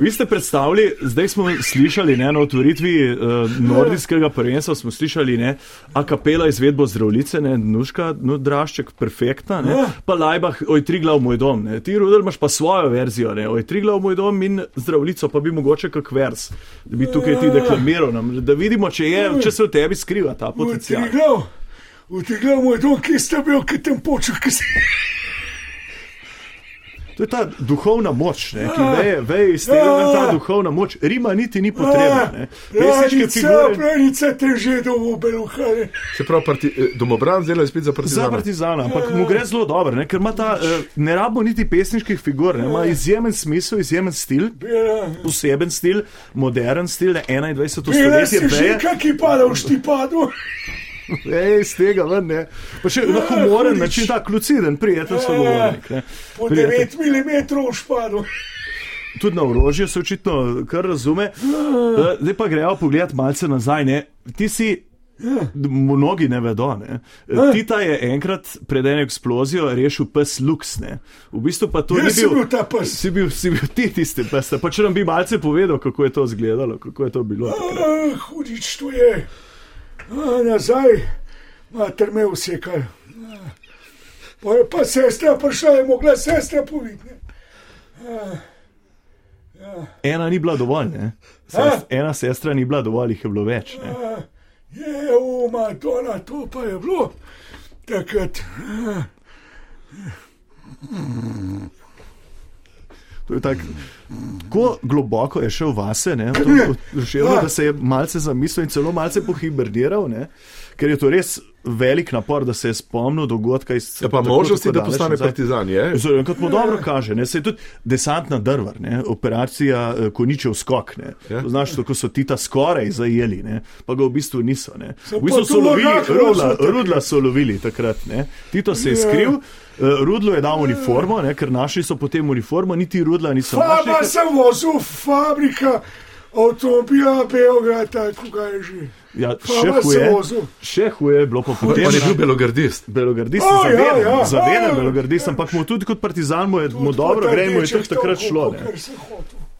S10: Vi ste predstavili, zdaj smo slišali ne, na otvoritvi uh, nordijskega prvenstva, smo slišali ne, a kapela izvedbo zdravljice, ne, Nuška, no, Drašček, perfektna, ne, pa Lajbah, oj, tri glav moj dom. Ne. Ti, Rudel, imaš pa svojo verzijo, ne, oj, tri glav moj dom in zdravljico, pa bi mogoče kak vers, da bi tukaj ti deklamiral, nam, da vidimo, če, je, če se v tebi skriva ta potencial.
S2: Utriglav, utriglav moj dom, ki ste bil, ki tem počel, ki si.
S10: To je ta duhovna moč, ne, ki veje, veje iz tega, da je ta duhovna moč. Rima niti ni potrebna. ne. Pesniške
S2: Pravica,
S10: figure.
S2: pravica te že dovo beluhare.
S1: Se pravi, parti, eh, domobran dela izpit za
S10: Za
S1: partizana.
S10: partizana, ampak mu gre zelo dobro, ne, ker ima ta, eh, ne rabo niti pesniških figur, ne, ima izjemen smisel, izjemen stil, poseben stil, modern stil, ne, 21.
S2: bela
S10: stoletje
S2: si že
S10: veje,
S2: kaki pada v štipadu.
S10: veje iz tega ven, ne. Pa še na humoren
S2: hudič.
S10: način, tak luciden, prijeten sogovornik. ne.
S2: Po
S10: Prijeten.
S2: 9 mm v špadu.
S10: Tudi na orožje se očitno kar razume. Eh, Zdaj pa grejo pogledat malce nazaj. Ne. Ti si. Mnogi ne vedo. Ne. Tita je enkrat pred eno eksplozijo rešil pes Lux. Ne. V bistvu pa to
S2: Jaz
S10: ni bil.
S2: bil ta pes.
S10: Si bil, si bil ti tisti pes. Pa če nam bi malce povedal, kako je to izgledalo, kako je to bilo. takrat.
S2: Ah, Hudič to je. Nazaj, mater me usekal. Ah. Pa je pa sestra prišla, je mogla sestra povedati.
S10: Ena ni bila dovolj. Ne. Sest, ena sestra ni bila dovolj, jih je bilo več. Ne.
S2: Je, uma, Madonna, to pa je bilo. Takrat. ah.
S10: To je tako. Tako globoko je šel vase, ne, to, to, želel, da se je malce zamislil in celo malce pohiberniral, ne, ker je to res velik napor, da se je spomnil dogodka iz
S1: Ja, pa
S10: tako-
S1: možnosti,
S10: tako
S1: da postane
S10: nazaj.
S1: partizan je.
S10: Zelo, kot mu dobro kaže, ne, se je tudi desantna drvar, ne, operacija eh, Koničev skok. Ne,
S1: Ja.
S10: To Znaš, to, ko so Tita skoraj zajeli, ne, pa ga v bistvu niso. Ne. V bistvu so
S2: to
S10: lovili, Rudla,
S2: tako.
S10: Rudla so lovili takrat. Ne. Tito se je
S2: Ja.
S10: skril, eh, Rudlo je dal uniformo, ne, ker našli so potem uniformo, niti Rudla niso ker-
S2: sem vozil, fabrika avtomobila Beograd, tako ga je že.
S10: Ja, še huje, še huje je bilo pa potem.
S1: On je bil belogardist.
S10: Belogardist,
S2: O, ja,
S10: zaveden,
S2: ja,
S10: zaveden
S2: ja.
S10: belogardist, ampak mu tudi kot partizan mu je mu dobro gre, in mu je tudi takrat šlo. Ne.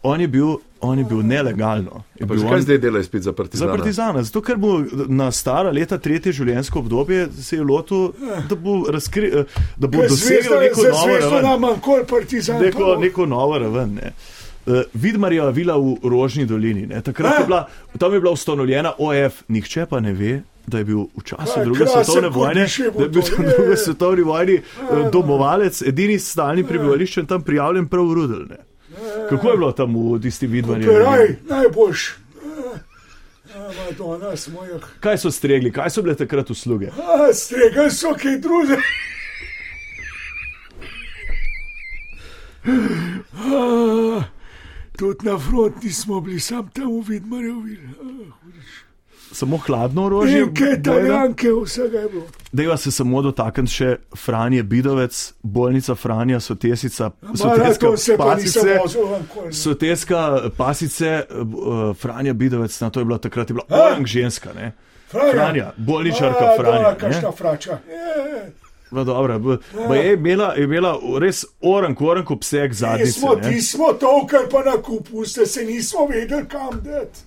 S10: On je bil, on je bil nelegalno. Je
S1: Pa
S10: bil
S1: zakaj
S10: on-
S1: zdaj dela izpit za
S10: Za
S1: partizana?
S10: partizana, zato ker bo na stara leta tretje življenjsko obdobje se je lotil, da bo, razkri, da bo dosegel neko novo
S2: Zvezdo
S10: raven. Neko, neko novo raven. Ne. Uh, Vidmarjeva vila v Rožni dolini. Ne. Takrat je
S2: Eh.
S10: bila, tam je bila ustanovljena OF, nihče pa ne ve. Da je bil v času
S2: Kaj,
S10: druge
S2: krasen
S10: svetovne vojne, da je bil v
S2: je.
S10: druge svetovni vojni eh, domovalec, edini s stalnim prebivališčem tam prijavljen prav Rudelne. Kako je bilo tam v tisti vidmanji?
S2: Peraj, najboljš. Ah, Madonna, smo jih.
S10: Kaj so stregli, kaj so bile takrat usluge?
S2: A, Stregal so kaj druge. Ah, Tudi na front nismo bili, sam tam v Vidmarju videl.
S10: Samo hladno orožje?
S2: Nekaj
S10: bojno?
S2: italijanke, vsega je bilo.
S10: Dejva se samo dotakniti še Franje Bidovec, bolnica Franja, sotesica, soteska
S2: Maraton se pa nisem
S10: pasice.
S2: vozil vankolj.
S10: Soteska pasice, uh, Franja Bidovec, na to je bila takrat je bila
S2: A?
S10: orang ženska, ne?
S2: Franja.
S10: Franja, bolničarka Franja. ne.
S2: Kakšna frača. Je,
S10: No, dobro, b- ba je, imela, je imela res orang, orang obseg zadnjice.
S2: Nismo,
S10: ne.
S2: ti smo tolkali pa na kupu, ste se nismo vedeli kam dati.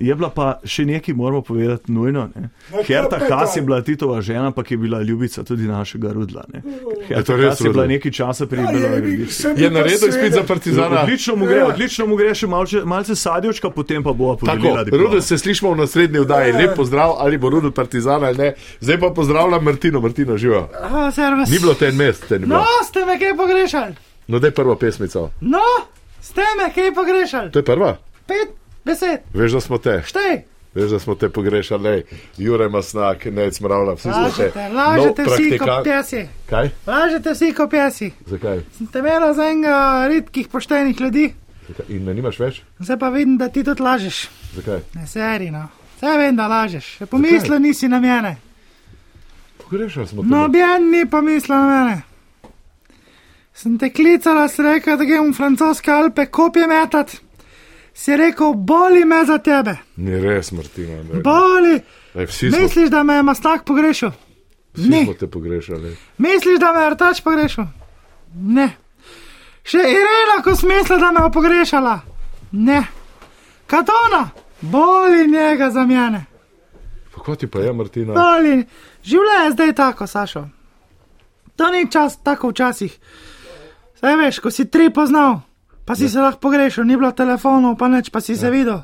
S10: Je bila pa še nekaj, moramo povedati, nujno. Ne? Herta Has je bila Titova žena, pa je bila ljubica tudi našega Rudla. Ne? Herta
S1: to res
S10: Has je bila nekaj časa pri
S2: Ja, je,
S1: Je naredil
S2: seveda-
S1: za partizana.
S10: Odlično mu gre,
S2: Ja.
S10: odlično mu gre še malce, malce sadjočka, potem pa bo diplomo.
S1: Rudel se slišimo v naslednji vdaji. Lep pozdrav, ali bo Rudel partizan ali ne. Zdaj pa pozdravljam Martino, Martino živo.
S11: Servus.
S1: Ni bilo ten mest, ten
S11: No,
S1: bilo.
S11: ste me kaj pogrešali?
S1: No, daj prvo pesmico.
S11: No, ste me kaj pogrešali?
S1: To je prva.
S11: Pet besed,
S1: Veš, da smo te.
S11: štej.
S1: Veš, da smo te pogrešali, lej. Jure Masnak, Nec Mravlja, vsi smo te.
S11: Lažete, lažete
S1: Nov
S11: vsi kot pjesi.
S1: Kaj?
S11: Lažete vsi kot pjesi.
S1: Zakaj?
S11: Sem te imela za enega redkih poštenih ljudi,
S1: Zakaj? In me nimaš več?
S11: zdaj pa vidim, da ti tudi lažeš.
S1: Zakaj?
S11: Ne, serino. Vse vem, da lažeš. Pomislil nisi na mene.
S1: Pogrešali smo te.
S11: Noben ni pomislil na mene. Sem te klicala, si rekel, da grem v francoske Alpe kopje metat. Si rekel, boli me za tebe.
S1: Ni res, Martina. Ne.
S11: Boli.
S1: Ej, smo,
S11: Misliš, da me je mastak pogrešal?
S1: vsi
S11: Ne.
S1: smo te pogrešali.
S11: Misliš, da me je rtač pogrešal? Ne. Še Irena, ko smisla, da me je pogrešala? Ne. Katona, boli njega za mene.
S1: Kot ti pa je, Martina?
S11: Boli. Življenje je zdaj tako, Sašo. To ni čas tako včasih. Saj veš, ko si tri poznal, pa si se lahko pogrešal, ni bilo telefonov, pa neč, pa si se videl.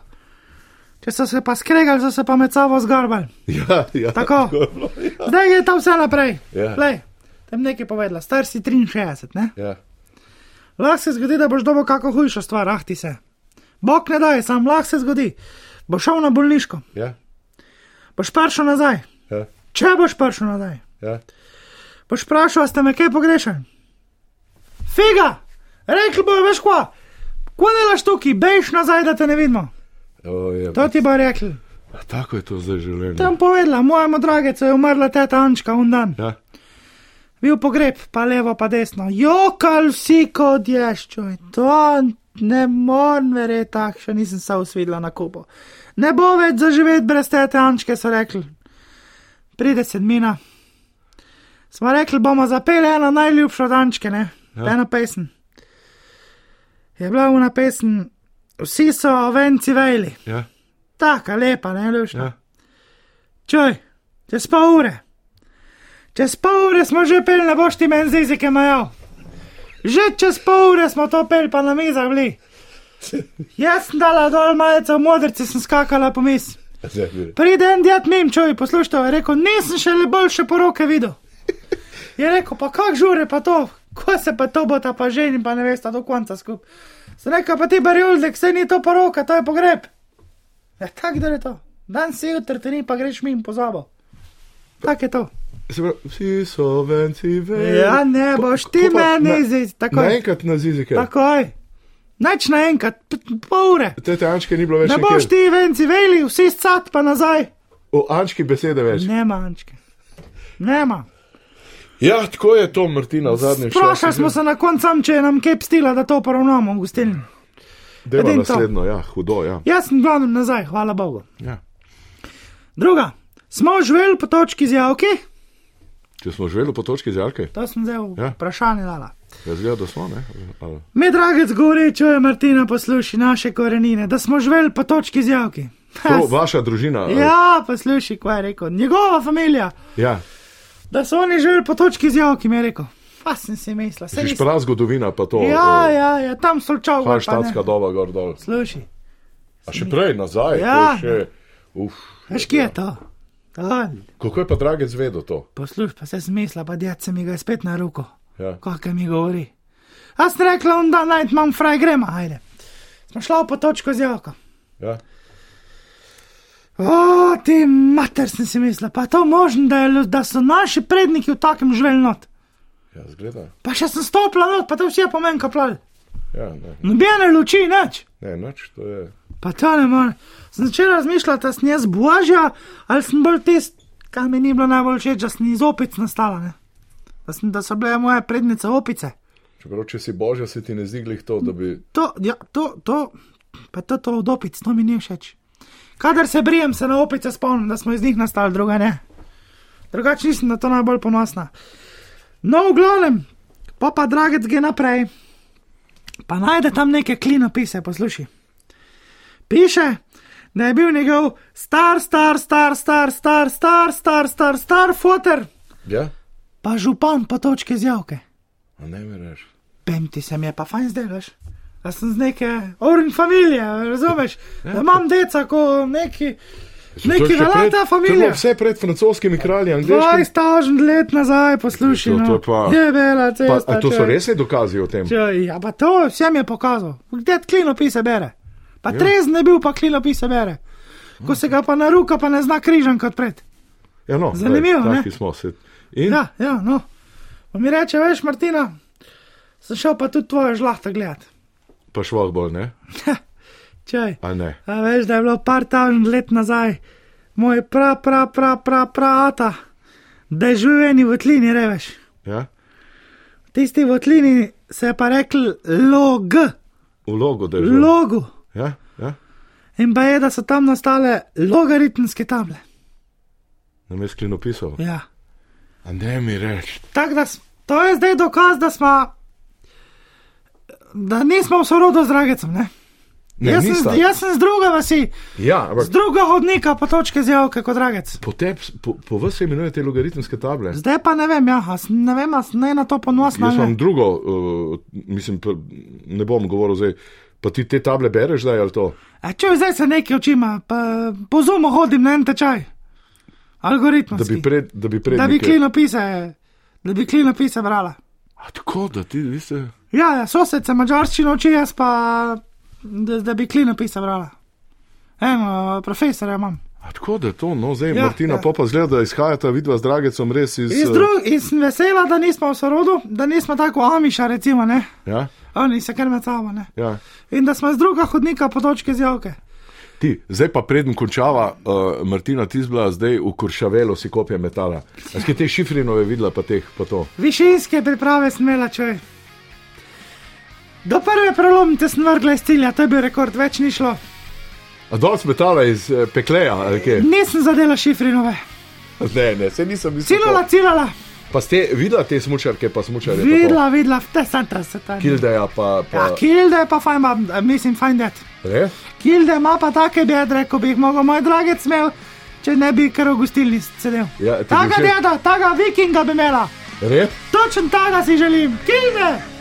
S11: Če so se pa skregali, so se pa med sabo zgarbali.
S1: Ja, ja.
S11: Tako.
S1: bilo, ja.
S11: Zdaj je to vse naprej.
S1: Ja.
S11: Lej, tem nekaj povedala, star si 63, ne?
S1: Ja.
S11: Lahko se zgodi, da boš dobil kako hujšo stvar, ah ti se. Bog ne daje, sam lahko se zgodi. Boš šel na bolniško,
S1: Ja.
S11: boš prišel nazaj.
S1: Ja.
S11: Če boš prišel nazaj,
S1: Ja.
S11: boš vprašal, ste me kaj pogrešali. Figa, rekli bojo, veš kva, kva delaš tukaj, bejš nazaj, da te ne vidimo.
S1: O, je,
S11: To ti bo rekli.
S1: A Tako je to zdaj življenje.
S11: Tam povedala, mojemu dragec je umrla teta Ančka un dan.
S1: Ja.
S11: Bil pogreb, pa levo, pa desno. Jokal vsi kot ješčuj. To ne morem verjeti, tak še nisem se usvidela na kupu. Ne bo več zaživeti brez tete Ančke, so rekli. Pride sedmina. Smo rekli, bomo zapeli eno najljubšo od Ančke, ne? Ja. Eno pesem. Je bila una pesem, vsi so venci vejli.
S1: Ja.
S11: Taka lepa, ne lušna.
S1: Ja.
S11: Čuj, čez pol ure. Čez pol ure smo že pel, ne boš ti meni zizike majal. Že čez pol ure smo to pel, pa na mizah bili. Jaz sem dala dol malce v modrci, sem skakala po mis. Pride en djed mim, čuj, poslušaj, je rekel, nisem še le boljše poroke videl. Je rekel, pa kak žure pa to, ko se pa to bo ta pa ženi, pa ne veste do konca skup. Sem rekel, pa ti barjuldek, se ni to poroka, to je pogreb. Ja, tako da je to. Dan si jutri, ti ni pa greš mi in pozabo. Tako je to.
S1: Se pravi, vsi so venci, venci.
S11: Ja, ne boš ti meni izid, takoj.
S1: Naenkrat na zizike.
S11: Takoj. Nač naenkrat, pol ure.
S1: Te te Ančke ni bilo več
S11: Ne
S1: nikjer.
S11: boš ti venci veli, vsi scat pa nazaj.
S1: O Ančki besede več.
S11: Nema, Ančke. Nema.
S1: Ja, tako je to, Martina, v zadnjem času.
S11: Sprašali smo se na koncu, če je nam kaj pstila, da to poravnamo edino to.
S1: naslednjo, ja, hudo, ja.
S11: Jaz sem glavnem nazaj, hvala Bogu.
S1: ja.
S11: Druga, smo živeli po točki zjavki,
S1: Če smo živeli po točki zjalke,
S11: to sem zdaj
S1: Ja.
S11: vprašanje dala.
S1: jaz gledam, da smo, ne? Ali...
S11: Mi, dragec, govori, če je Martina posluši naše korenine, da smo živeli po točki zjavki.
S1: To, vaša družina. ali-
S11: Ja, posluši, kaj je rekel, njegova družina,
S1: ja.
S11: Da so oni živeli po točki zjavki, mi je rekel. Pa sem si mislil, se
S1: Že
S11: nisem.
S1: prav zgodovina, pa to.
S11: Ja, ja, ja, tam so čovek.
S1: Halštatska doba, gor dol.
S11: Sluši,
S1: A še prej, nazaj.
S11: Ja.
S1: je Še, uf,
S11: veš, kje je to? Dal.
S1: kako je pa dragec vedel to?
S11: Posluš, pa se smisla, pa djed se mi ga je spet na roko.
S1: Ja.
S11: Kaj mi govori? A sem rekla, da naj imam fraj grema, ajde. Smo šla po točko z javko.
S1: Ja.
S11: O, ti mater sem si mislila, pa to možno, da, je, da so naši predniki v takem živeli not.
S1: Ja, zgleda.
S11: Pa še sem stopila not, pa to vsi je pomen kaplal.
S1: Ja, ne,
S11: Nobene luči, nič.
S1: ne, noč, to je.
S11: Pa to ne more. Sem začela razmišljati, da sem jaz božja ali sem bolj tist, kar mi ni bilo najbolj všeč, da sem iz opic nastala. Ne? Da, sem, da so bile moje prednice opice.
S1: Čeprav, če si božja, se ti ne zdi glih to, da bi.
S11: To, ja, to, to, pa to, to od opic, to mi ni všeč. Kadar se brijem, se na opice spomnim, da smo iz njih nastali, druga ne. Drugače nisem na to najbolj ponosna. No, v glavnem, pa pa dragec gre naprej. Pa najde tam neke klinopise, posluši. Piše, da je bil njegov star, star, star, star, star, star, star, star, star, foter,
S1: Ja,
S11: pa župan po točke zjavke.
S1: a ne mi reči.
S11: Pemti se mi je pa fajn zdaj, veš. Da sem z neke orin familije, razumeš? Da imam deca, ko neki, neki velata
S1: To
S11: familija.
S1: vse pred francoskimi kralji, angliški.
S11: 20 let nazaj, poslušaj,
S1: To- to
S11: no.
S1: pa-
S11: je bela
S1: Pa,
S11: cesta.
S1: a to so resni dokazi o tem?
S11: Čaj, Ja, pa to vsem je pokazal. Kde klinopise bere? Pa
S1: Ja.
S11: trezen je bil, pa klinopise bere. Ko se ga pa na ruka, pa ne zna križan kot pred.
S1: Ja, no,
S11: Zanimivo,
S1: glej,
S11: ne?
S1: smo se. In?
S11: Ja, ja, no. Pa mi reče, veš, Martina, sem šel pa tudi tvoje žlahta gledat.
S1: Pa švah bolj, ne?
S11: Čaj.
S1: A ne?
S11: A veš, da je bilo par tažn let nazaj, moj pra, pra, pra, pra, pra, ata, da je živel v eni votlini, reveš.
S1: Ja?
S11: V tisti votlini se je pa rekel log,
S1: Vlogo, da je že.
S11: logu.
S1: Ja, ja.
S11: In pa je, da so tam nastale logaritmske table.
S1: Na mestu klinopisov.
S11: Ja.
S1: A ne mi reči.
S11: Tako da to je zdaj dokaz, da smo, da nismo v sorodu z dragecem, ne?
S1: Ne,
S11: jaz,
S1: nista.
S11: sem, jaz sem z druga vasi,
S1: Ja, ampak
S11: z druga hodnika po točke zjavke kot dragec.
S1: po tebi, po, po vas se imenuje te logaritmske table.
S11: Zdaj pa ne vem, ja, ne vem, ne na to ponosna.
S1: Jaz imam drugo, uh, mislim, pa, ne bom govoril zdaj. Pa ti te table bereš zdaj ali to?
S11: A če zdaj se nekaj učima, pa po zumu hodim na en tečaj. Algoritm.
S1: Da bi pred, da bi pred
S11: da bi
S1: nekaj-
S11: klinopise, da bi klinopise brala.
S1: A tako, da ti, vi ste.
S11: Ja, ja sosed se mačarščino uči, jaz pa, da, da bi klinopise brala. Eno, profesora imam.
S1: A tako, da to, no, zdaj,
S11: Ja,
S1: Martina,
S11: ja.
S1: ja. pa zgleda, da izhajata vidva z dragecom res iz. Eh,
S11: drug, in sem vesela, da nismo v sorodu, da nismo tako amiša, recimo, ne.
S1: Ja,
S11: Oni se kar med sabo, ne.
S1: ja.
S11: In da smo z druga hodnika po točke zjavke.
S1: Ti, zdaj pa preden končava, uh, Martina Tizbla, zdaj v Kuršavelu si kopje metala. A skaj te šifrinove videla, pa teh, pa to.
S11: Višinske priprave sem imela, čoj. Do prve prelomnice sem vrgla iz cilja, to je bil rekord, več ni šlo.
S1: A dol si metala iz eh, pekleja, ali kaj?
S11: Nisem zadela šifrinove.
S1: Ne, ne, se nisem mislil.
S11: Cilala, cilala,
S1: Pa ste videla te smučarke, pa to?
S11: videla, videla, te santa se tam.
S1: Kildeja, pa. pa...
S11: Ja, kilde je pa fajn, ma- mislim, fajn det. Kilde ima pa take bedre, ko bi jih mogel moj dragec imel, če ne bi kar v gostilni sedel.
S1: Ja, ti bi
S11: Taga
S1: všeč-
S11: deda, taga vikinga bi imela.
S1: Res?
S11: Točen taga si želim, kilde!